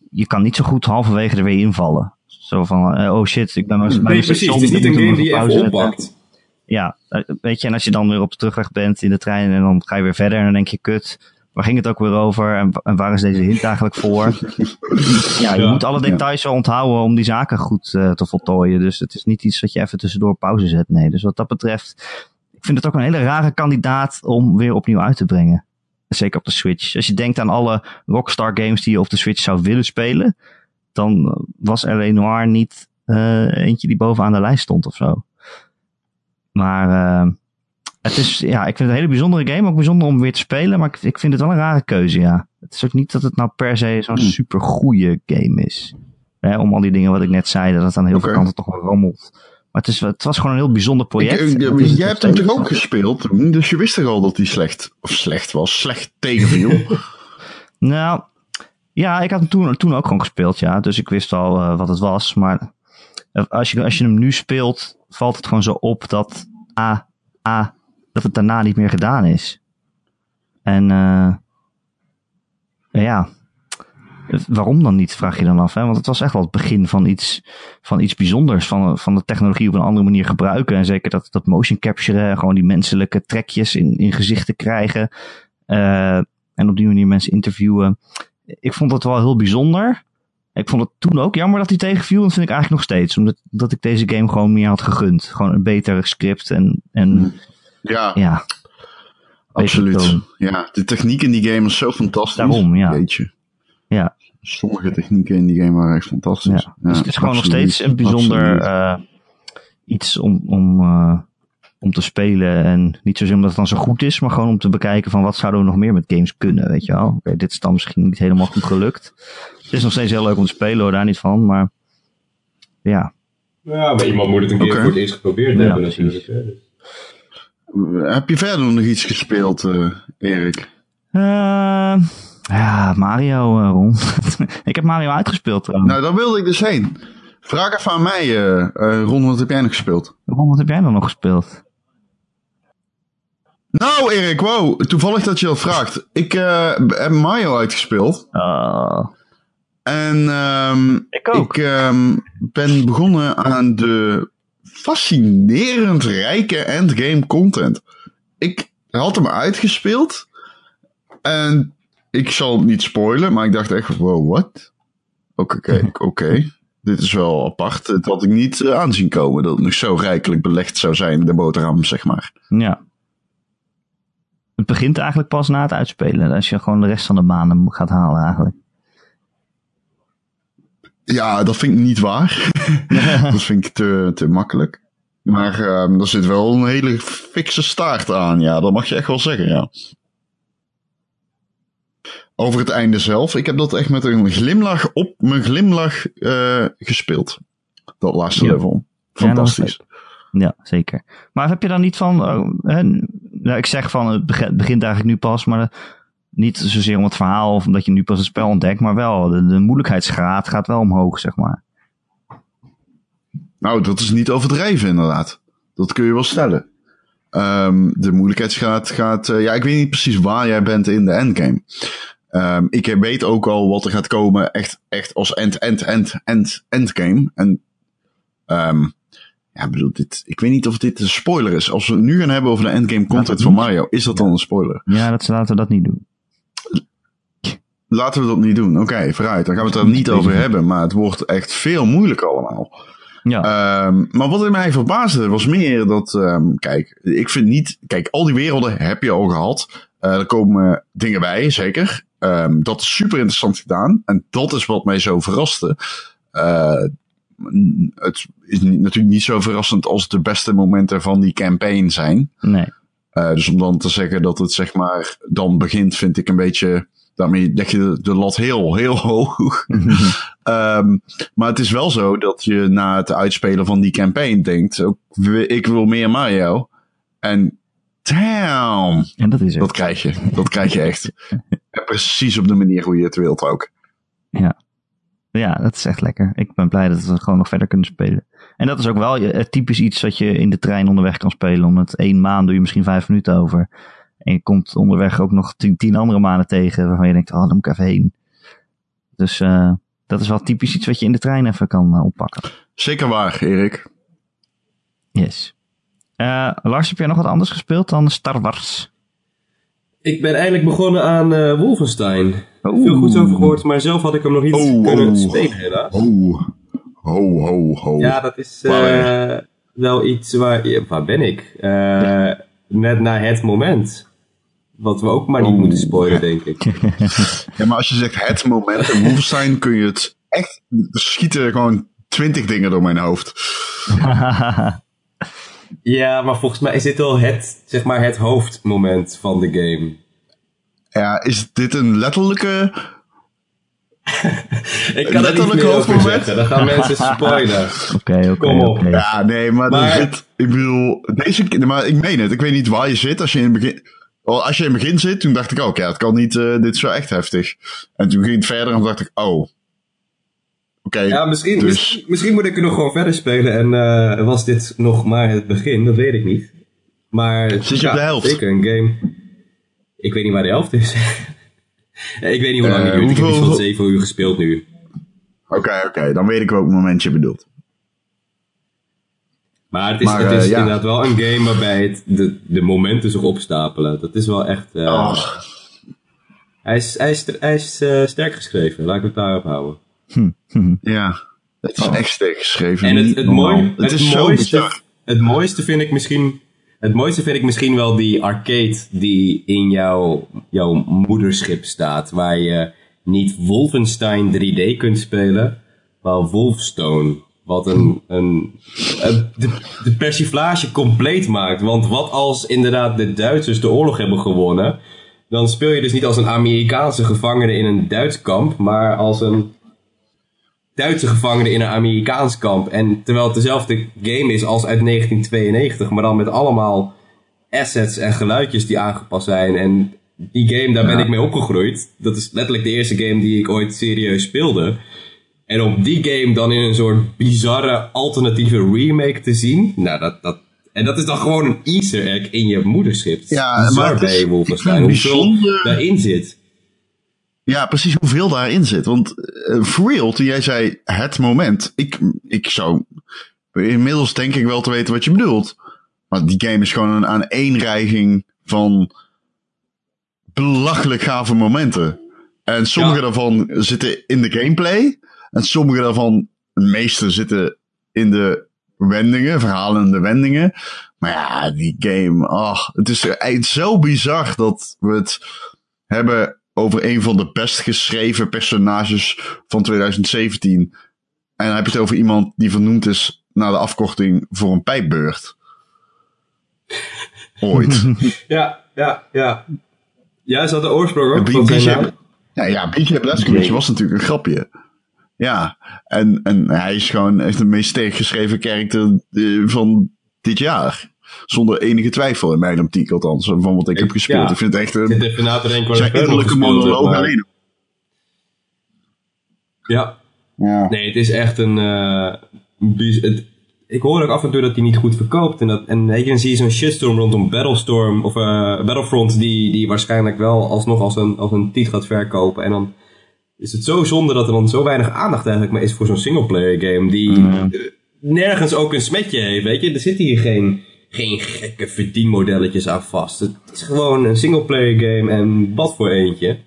je kan niet zo goed halverwege er weer invallen. Zo van, oh shit, ik ben Nee, precies. Het is niet een game die je even oppakt ja, weet je, en als je dan weer op de terugweg bent in de trein en dan ga je weer verder en dan denk je, kut, waar ging het ook weer over en, en waar is deze hint eigenlijk voor? ja, je moet alle details wel onthouden om die zaken goed uh, te voltooien. Dus het is niet iets wat je even tussendoor pauze zet. Nee, dus wat dat betreft, ik vind het ook een hele rare kandidaat om weer opnieuw uit te brengen. Zeker op de Switch. Als je denkt aan alle Rockstar games die je op de Switch zou willen spelen, dan was L.A. Noir niet uh, eentje die bovenaan de lijst stond of zo. Maar uh, het is, ja, ik vind het een hele bijzondere game. Ook bijzonder om weer te spelen. Maar ik, ik vind het wel een rare keuze, ja. Het is ook niet dat het nou per se zo'n hmm. super goede game is. Hè, om al die dingen wat ik net zei, dat het aan heel okay. veel kanten toch wel rommelt. Maar het, is, het was gewoon een heel bijzonder project. Ik, ik, jij hebt hem toch ook gespeeld Dus je wist toch al dat hij slecht, of slecht was, slecht tegenviel? nou, ja, ik had hem toen, toen ook gewoon gespeeld, ja. Dus ik wist al uh, wat het was. Maar als je, als je hem nu speelt, valt het gewoon zo op dat A, A, dat het daarna niet meer gedaan is. En uh, ja, waarom dan niet, vraag je dan af. Hè? Want het was echt wel het begin van iets, van iets bijzonders. Van, van de technologie op een andere manier gebruiken. En zeker dat, dat motion capture, gewoon die menselijke trekjes in, in gezichten krijgen. Uh, en op die manier mensen interviewen. Ik vond het wel heel bijzonder. Ik vond het toen ook jammer dat hij tegenviel. Dat vind ik eigenlijk nog steeds. Omdat dat ik deze game gewoon meer had gegund. Gewoon een betere script en... en mm. ja, ja absoluut. Ja, de techniek in die game is zo fantastisch. Daarom, ja. Weet je. Ja. Sommige technieken in die game waren echt fantastisch. Ja. dus het is gewoon nog steeds een bijzonder uh, iets om, om, uh, om te spelen. En niet zozeer omdat het dan zo goed is, maar gewoon om te bekijken van wat zouden we nog meer met games kunnen, weet je wel. Okay, dit is dan misschien niet helemaal goed gelukt. Het is nog steeds heel leuk om te spelen hoor, daar niet van, maar ja. Ja, maar iemand moet het een keer okay. voor het eerst geprobeerd hebben natuurlijk. Dus. Heb je verder nog iets gespeeld, uh, Erik? Uh, ja, Mario, uh, Ron. ik heb Mario uitgespeeld trouwens. Nou, daar wilde ik dus heen. Vraag even aan mij, Ron, wat heb jij nog gespeeld? Ron, wat heb jij dan nog gespeeld? Nou, Erik, wow. Toevallig dat je dat vraagt. Ik heb Mario uitgespeeld. Oh. En um, ik, ook. ik um, ben begonnen aan de fascinerend rijke endgame content. Ik had hem uitgespeeld. En ik zal het niet spoilen, maar ik dacht echt, wow, what? Oké, oké. Okay, Dit is wel apart. Het had ik niet uh, aanzien komen dat het nog zo rijkelijk belegd zou zijn, de boterham, zeg maar. Ja. Het begint eigenlijk pas na het uitspelen. Als je gewoon de rest van de maanden gaat halen eigenlijk. Ja, dat vind ik niet waar. dat vind ik te, te makkelijk. Maar uh, er zit wel een hele fikse staart aan, ja. Dat mag je echt wel zeggen, ja. Over het einde zelf. Ik heb dat echt met een glimlach op mijn glimlach uh, gespeeld. Dat laatste level. Fantastisch. Ja, ja, zeker. Maar heb je dan niet van... Hè, nou, ik zeg van het begint eigenlijk nu pas, maar niet zozeer om het verhaal of omdat je nu pas het spel ontdekt, maar wel de, moeilijkheidsgraad gaat wel omhoog, zeg maar. Nou, dat is niet overdreven inderdaad. Dat kun je wel stellen. Um, de moeilijkheidsgraad gaat... Uh, ja, ik weet niet precies waar jij bent in de endgame. Um, ik weet ook al wat er gaat komen echt, echt als end, end, end, end, endgame. En um, ja, bedoel, dit, ik weet niet of dit een spoiler is. Als we het nu gaan hebben over de endgame content van Mario, is dat dan een spoiler? Ja, dat, laten we dat niet doen. Laten we dat niet doen. Oké, okay, vooruit. Dan gaan we het er niet over hebben. Maar het wordt echt veel moeilijker allemaal. Ja. Um, maar wat mij verbaasde was meer dat, um, kijk, ik vind niet, kijk, al die werelden heb je al gehad. Uh, er komen dingen bij, zeker. Um, dat is super interessant gedaan. En dat is wat mij zo verraste. Uh, het is natuurlijk niet zo verrassend als de beste momenten van die campaign zijn. Nee. Uh, dus om dan te zeggen dat het zeg maar dan begint, vind ik een beetje daarmee leg je de, de lat heel, heel hoog. um, maar het is wel zo dat je na het uitspelen van die campaign denkt, ik wil meer Mario. En Damn. En dat is het. Dat krijg je. Dat krijg je echt. En precies op de manier hoe je het wilt ook. Ja. Ja, dat is echt lekker. Ik ben blij dat we gewoon nog verder kunnen spelen. En dat is ook wel eh, typisch iets wat je in de trein onderweg kan spelen. Om het één maand doe je misschien vijf minuten over. En je komt onderweg ook nog tien, tien andere maanden tegen waarvan je denkt, oh, dan moet ik even heen. Dus uh, dat is wel typisch iets wat je in de trein even kan uh, oppakken. Zeker waar, Erik. Yes. Uh, Lars, heb jij nog wat anders gespeeld dan Star Wars? Ik ben eindelijk begonnen aan uh, Wolfenstein. Oeh. Veel goeds over gehoord, maar zelf had ik hem nog niet oh, kunnen oh, spelen helaas. Oh, ho, ho, ho. Ja, dat is uh, wel iets waar... Ja, waar ben ik? Uh, net na het moment. Wat we ook maar niet oh. moeten spoilen, denk ik. ja, maar als je zegt het moment in Wolfenstein kun je het echt... Er schieten gewoon twintig dingen door mijn hoofd. Ja, maar volgens mij is dit wel het, zeg maar, het hoofdmoment van de game. Ja, is dit een letterlijke... ik kan het niet over zeggen, dan gaan mensen spoilen. Oké, oké. Kom op. Ja, nee, maar, maar... Zit, ik bedoel, deze, maar ik meen het, ik weet niet waar je zit als je in het begin... Als je in het begin zit, toen dacht ik ook, ja, het kan niet, uh, dit is wel echt heftig. En toen ging het verder en dacht ik, oh, Okay, ja, misschien, dus... misschien, misschien, moet ik er nog gewoon verder spelen en uh, was dit nog maar het begin, dat weet ik niet. Maar Zit je ja, op de helft? zeker een game. Ik weet niet waar de helft is. ik weet niet hoe lang uh, duurt. Ik heb 7 uur gespeeld nu. Oké, okay, oké. Okay. Dan weet ik welk moment je bedoelt. Maar het is, maar, het is uh, inderdaad wel een game waarbij het de, de momenten zich opstapelen. Dat is wel echt... Oh. Hij is, hij is, hij is sterk geschreven, laat ik het daarop houden. Ja, het is oh. echt sterk geschreven. En het, het, mooi, het, het mooiste, het mooiste vind ik misschien. Het mooiste vind ik misschien wel die arcade die in jouw, jouw moederschip staat. Waar je niet Wolfenstein 3D kunt spelen, maar Wolfstone. Wat een, een, een de, de persiflage compleet maakt. Want wat als inderdaad de Duitsers de oorlog hebben gewonnen, dan speel je dus niet als een Amerikaanse gevangene in een Duits kamp, maar als een Duitse gevangenen in een Amerikaans kamp. En terwijl het dezelfde game is als uit 1992, maar dan met allemaal assets en geluidjes die aangepast zijn. En die game, daar ben ik mee opgegroeid. Dat is letterlijk de eerste game die ik ooit serieus speelde. En om die game dan in een soort bizarre alternatieve remake te zien. Nou, dat, dat, en dat is dan gewoon een easter egg in je moederschip. Ja, maar het is, Wolfenstein. Hoeveel daarin zit. Ja, precies hoeveel daarin zit. Want uh, for real, toen jij zei het moment, ik, ik zou inmiddels denk ik wel te weten wat je bedoelt. Maar die game is gewoon een aaneenreiging van belachelijk gave momenten. En sommige daarvan zitten in de gameplay. En sommige daarvan, de meeste zitten in de wendingen, verhalende wendingen. Maar ja, die game, ach, het is zo bizar dat we het hebben over een van de best geschreven personages van 2017. En dan heb je het over iemand die vernoemd is naar de afkorting voor een pijpbeurt. Ooit. ja, ja, ja. Ja, is dat de oorsprong ook van zijn naam? Ja, ja BJ Blazkowicz was natuurlijk een grapje. Ja, en, en hij is gewoon echt de meest sterk geschreven karakter eh, van dit jaar. Zonder enige twijfel in mijn optiek althans, van wat ik, heb gespeeld. Ja, ik vind het echt een... Ik na te denken zijn innerlijke monoloog maar... alleen. Ja. ja. Nee, het is echt een... Uh, het, ik hoor ook af en toe dat hij niet goed verkoopt. En, dat, en dan zie je zo'n shitstorm rondom Battlestorm of uh, Battlefront die, die waarschijnlijk wel alsnog als een, als een titel gaat verkopen. En dan is het zo zonde dat er dan zo weinig aandacht eigenlijk maar is voor zo'n singleplayer game die mm. nergens ook een smetje heeft, weet je. Er zit hier geen geen gekke verdienmodelletjes aan vast. Het is gewoon een singleplayer game en wat voor eentje.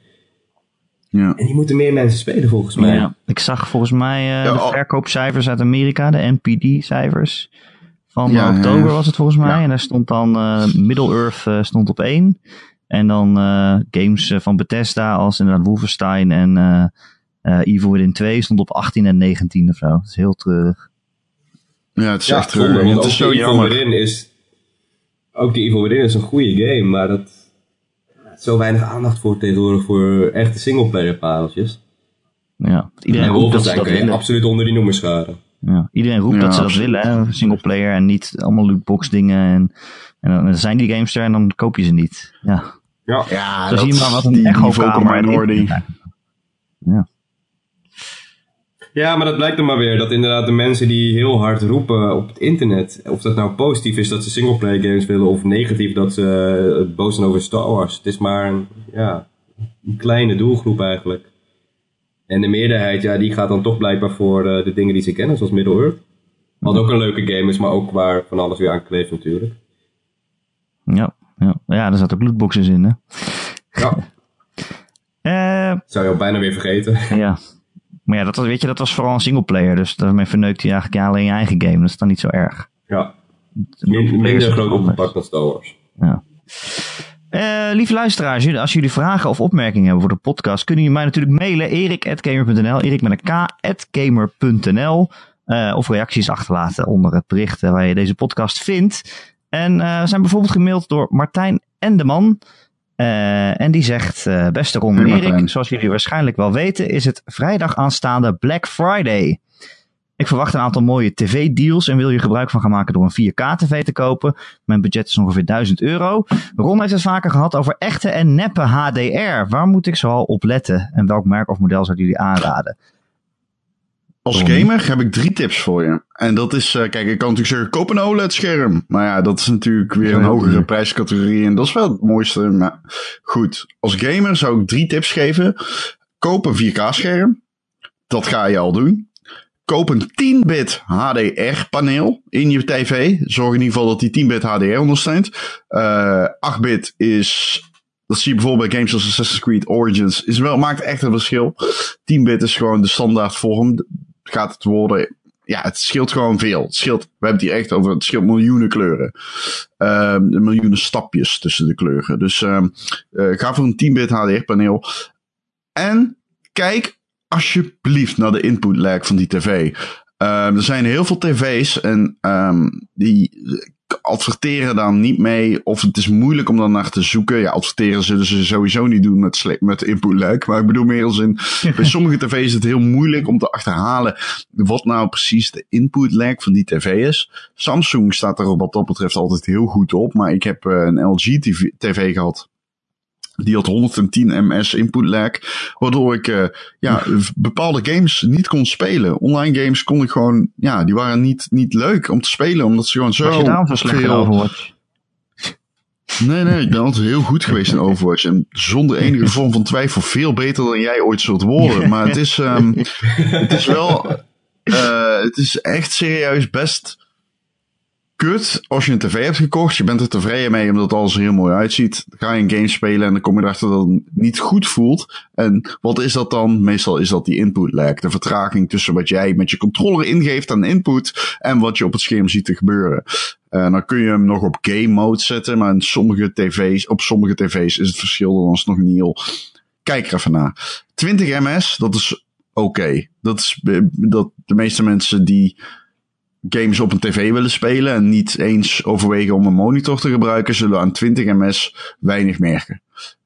Ja. En die moeten meer mensen spelen volgens mij. Ja, ik zag volgens mij uh, de verkoopcijfers uit Amerika, de NPD-cijfers. Van ja, oktober was het volgens mij. En daar stond dan uh, Middle-earth uh, stond op 1. En dan games van Bethesda als inderdaad Wolfenstein en Evil Within 2 stond op 18 en 19 of zo. Dat is heel treurig. Ja, het is echt treurig. Het is zo jammer. Within is ook die Evil Within is een goede game, maar dat zo weinig aandacht voor tegenwoordig voor echte singleplayer pareltjes. Ja, iedereen en Wolfenstein kun je absoluut onder die noemers scharen. Ja. Iedereen roept Ja, dat ze dat willen, hè? singleplayer en niet allemaal lootbox dingen. En, en dan zijn die games er en dan koop je ze niet. Ja, Ja, Ja, zo zie je maar wat een echo kamer minority. Ja, maar dat blijkt dan maar weer dat inderdaad de mensen die heel hard roepen op het internet, of dat nou positief is dat ze singleplayer games willen of negatief dat ze eh, boos zijn over Star Wars. Het is maar een, ja, een kleine doelgroep eigenlijk. En de meerderheid, ja, die gaat dan toch blijkbaar voor eh, de dingen die ze kennen, zoals Middle-earth. Wat ook een leuke game is, maar ook waar van alles weer aan kleeft natuurlijk. ja, ja. ja, er zaten ook lootboxes in. Hè? Ja, Eh, zou je al bijna weer vergeten. ja. Maar ja, dat was, weet je, dat was vooral een singleplayer. Dus daarmee verneukt hij eigenlijk ja, alleen je eigen game. Dat is dan niet zo erg. Ja, Min- minder groot opgepakt dan Star Wars. Ja. Eh, lieve luisteraars, als jullie vragen of opmerkingen hebben voor de podcast, kunnen jullie mij natuurlijk mailen. erik.gamer.nl, erik met een k.gamer.nl. eh, of reacties achterlaten onder het bericht eh, waar je deze podcast vindt. En we zijn bijvoorbeeld gemaild door Martijn Endeman. Eh, en die zegt, eh, beste Ron en Erik, zoals jullie waarschijnlijk wel weten, is het vrijdag aanstaande Black Friday. Ik verwacht een aantal mooie tv-deals en wil je gebruik van gaan maken door een 4K-tv te kopen. Mijn budget is ongeveer 1000 euro. Ron heeft het vaker gehad over echte en neppe HDR. Waar moet ik zoal op letten? En welk merk of model zouden jullie aanraden? Als gamer heb ik drie tips voor je. En dat is, eh, kijk, ik kan natuurlijk zeggen, koop een OLED-scherm. Maar ja, dat is natuurlijk weer een hogere prijscategorie. En dat is wel het mooiste. Maar goed, als gamer zou ik drie tips geven. Koop een 4K-scherm. Dat ga je al doen. Koop een 10-bit HDR-paneel in je tv. Zorg in ieder geval dat die 10-bit HDR ondersteunt. Eh 8-bit is dat zie je bijvoorbeeld bij games als Assassin's Creed Origins. Is wel, maakt echt een verschil. 10-bit is gewoon de standaard vorm. Gaat het worden. Ja, het scheelt gewoon veel. Het scheelt, we hebben het hier echt over. Het scheelt miljoenen kleuren. Ehm, miljoenen stapjes tussen de kleuren. Dus ehm, eh, ga voor een 10-bit HDR paneel. En kijk alsjeblieft naar de input lag van die tv. Ehm, er zijn heel veel tv's en die adverteren daar niet mee. Of het is moeilijk om daar naar te zoeken. Ja, adverteren zullen ze sowieso niet doen met, met input lag. Maar ik bedoel meer als in, bij sommige tv's is het heel moeilijk om te achterhalen wat nou precies de input lag van die tv is. Samsung staat er wat dat betreft altijd heel goed op. Maar ik heb eh, een LG TV, TV gehad. Die had 110 ms input lag. Waardoor ik eh, ja, bepaalde games niet kon spelen. Online games kon ik gewoon, ja, die waren niet, niet leuk om te spelen. Omdat ze gewoon zo Was je daarom zo slecht veel- Overwatch? Nee, nee, ik ben altijd heel goed geweest in Overwatch. En zonder enige vorm van twijfel veel beter dan jij ooit zult worden. Maar het is, ehm, het is wel, eh, het is echt serieus best kut als je een tv hebt gekocht. Je bent er tevreden mee omdat alles er heel mooi uitziet. Dan ga je een game spelen en dan kom je erachter dat het niet goed voelt. En wat is dat dan? Meestal is dat die input lag. De vertraging tussen wat jij met je controller ingeeft aan input en wat je op het scherm ziet te gebeuren. Eh, dan kun je hem nog op game mode zetten, maar in sommige tv's, op sommige tv's is het verschil dan alsnog niet heel. Kijk er even naar. 20 ms, dat is oké. Dat is eh, dat de meeste mensen die games op een tv willen spelen en niet eens overwegen om een monitor te gebruiken, zullen aan 20 ms weinig merken.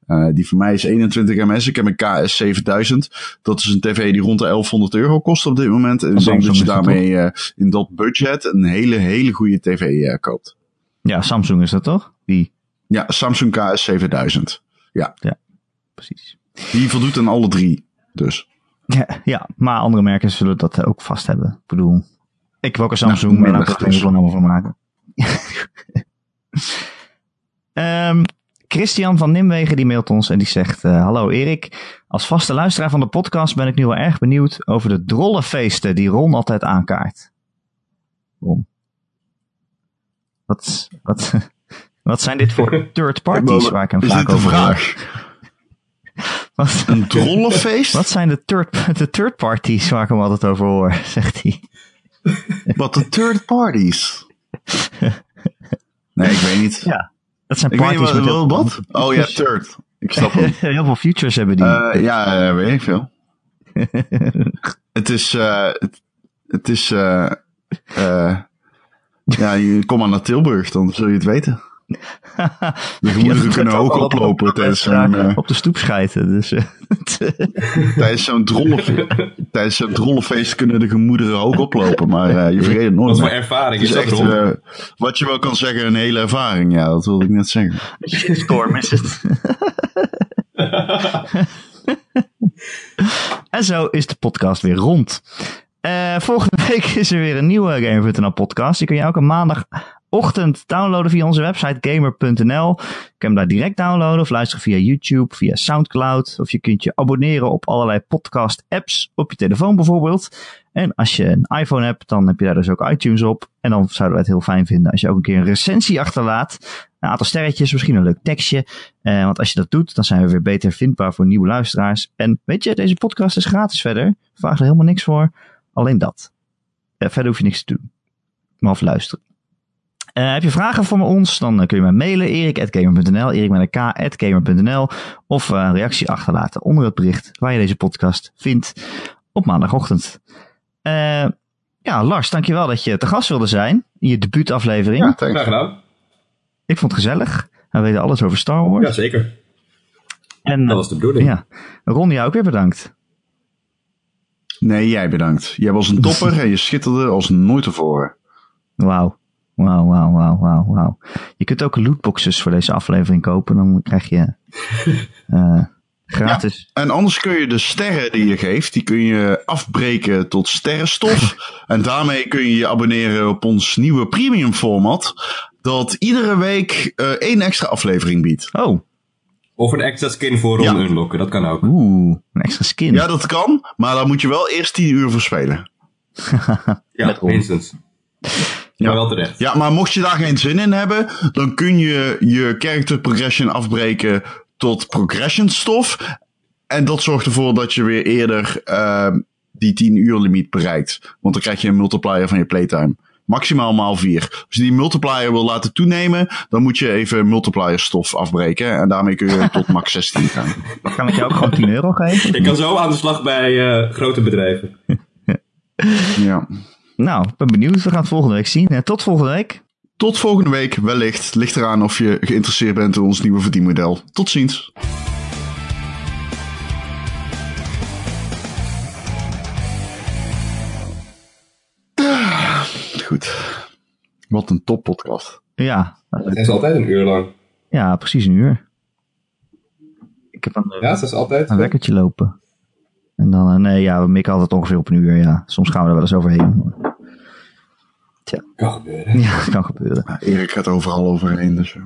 Eh, die voor mij is 21 ms. Ik heb een KS 7000. Dat is een tv die rond de 1100 euro kost op dit moment. En ik denk Samsung dat je daarmee eh, in dat budget een hele, hele goede tv eh, koopt. Ja, Samsung is dat toch? Die, Ja, Samsung KS 7000. precies. Die voldoet aan alle drie. Dus. Ja, ja, maar andere merken zullen dat ook vast hebben. Ik bedoel, ik wil ook een Samsung, Nou, maar daar er dus. allemaal van maken. Ehm, Christian van Nimwegen die mailt ons en die zegt... eh, Hallo Erik, als vaste luisteraar van de podcast ben ik nu wel erg benieuwd over de drollenfeesten die Ron altijd aankaart. Ron. Wat, wat, wat zijn dit voor third parties waar ik hem vaak over hoor? vraag? Wat, Een drollenfeest? wat zijn de third, de third parties waar ik hem altijd over hoor, zegt hij. Wat de third parties? Nee, ik weet niet. Ja, dat zijn Ik weet niet parties met heel, wat? Oh ja, third. Ik snap hem. heel veel features hebben die. Eh, ja, eh, weet ik veel. het is, eh, het, het is, ja, je kom maar naar Tilburg, dan zul je het weten. De gemoederen kunnen hoog oplopen tijdens zo'n... eh, Op de stoep schijten. Dus, eh, tijdens zo'n drollenfeest, drollenfeest kunnen de gemoederen hoog oplopen. Maar eh, je vergeet het nooit. Wat voor ervaring is is dat, echt, eh, wat je wel kan zeggen, een hele ervaring. Ja, dat wilde ik net zeggen. Storm is het. en zo is de podcast weer rond. Eh, volgende week is er weer een nieuwe Gamer.nl podcast. Die kun je elke maandagochtend downloaden via onze website gamer.nl. Je kan hem daar direct downloaden of luisteren via YouTube, via Soundcloud. Of je kunt je abonneren op allerlei podcast apps op je telefoon bijvoorbeeld. En als je een iPhone hebt, dan heb je daar dus ook iTunes op. En dan zouden we het heel fijn vinden als je ook een keer een recensie achterlaat. Een aantal sterretjes, misschien een leuk tekstje. Eh, want als je dat doet, dan zijn we weer beter vindbaar voor nieuwe luisteraars. En weet je, deze podcast is gratis verder. Vraag er helemaal niks voor. Alleen dat. Eh, verder hoef je niks te doen. Behalve luisteren. Eh, heb je vragen voor ons, dan eh, kun je mij mailen. erik.gamer.nl, erik met een k.gamer.nl. Of eh, een reactie achterlaten onder het bericht waar je deze podcast vindt op maandagochtend. Eh, ja, Lars, dankjewel dat je te gast wilde zijn in je debuutaflevering. Ja. Graag gedaan. Ik vond het gezellig. We weten alles over Star Wars. Ja, zeker. en, Dat was de bedoeling. ja, Ron, jou ook weer bedankt. Nee, jij bedankt. Jij was een topper en je schitterde als nooit tevoren. Wauw. Wauw, wauw, wauw, wauw, wauw. Je kunt ook lootboxes voor deze aflevering kopen. Dan krijg je eh, gratis. En anders kun je de sterren die je geeft, die kun je afbreken tot sterrenstof. en daarmee kun je je abonneren op ons nieuwe premium format. Dat iedere week eh, één extra aflevering biedt. Oh, Of een extra skin voor Ja. unlocken, dat kan ook. oeh, een extra skin. Ja, dat kan, maar daar moet je wel eerst 10 uur voor spelen. Ja, minstens. Ja. Maar wel terecht. Ja, maar mocht je daar geen zin in hebben, dan kun je je character progression afbreken tot progression stof. En dat zorgt ervoor dat je weer eerder ehm, die 10 uur limiet bereikt. Want dan krijg je een multiplier van je playtime. Maximaal maal 4. Als je die multiplier wil laten toenemen, dan moet je even multiplier stof afbreken. En daarmee kun je tot max 16 gaan. Kan ik jou ook gewoon 10 euro geven? Je kan zo aan de slag bij eh, grote bedrijven. Ja. Nou, ik ben benieuwd. We gaan het volgende week zien. En tot volgende week. Tot volgende week, wellicht. Ligt eraan of je geïnteresseerd bent in ons nieuwe verdienmodel. Tot ziens. Ah, Goed. Wat een toppodcast. Ja, Het is altijd een uur lang. ja, precies een uur. Ik heb een, Ja, het is altijd. een wekkertje lopen. En dan, eh, nee, ja, we mikken altijd ongeveer op een uur. Ja, soms gaan we er wel eens overheen. Kan gebeuren. Ja, kan gebeuren. Erik gaat overal overheen. Dus, eh.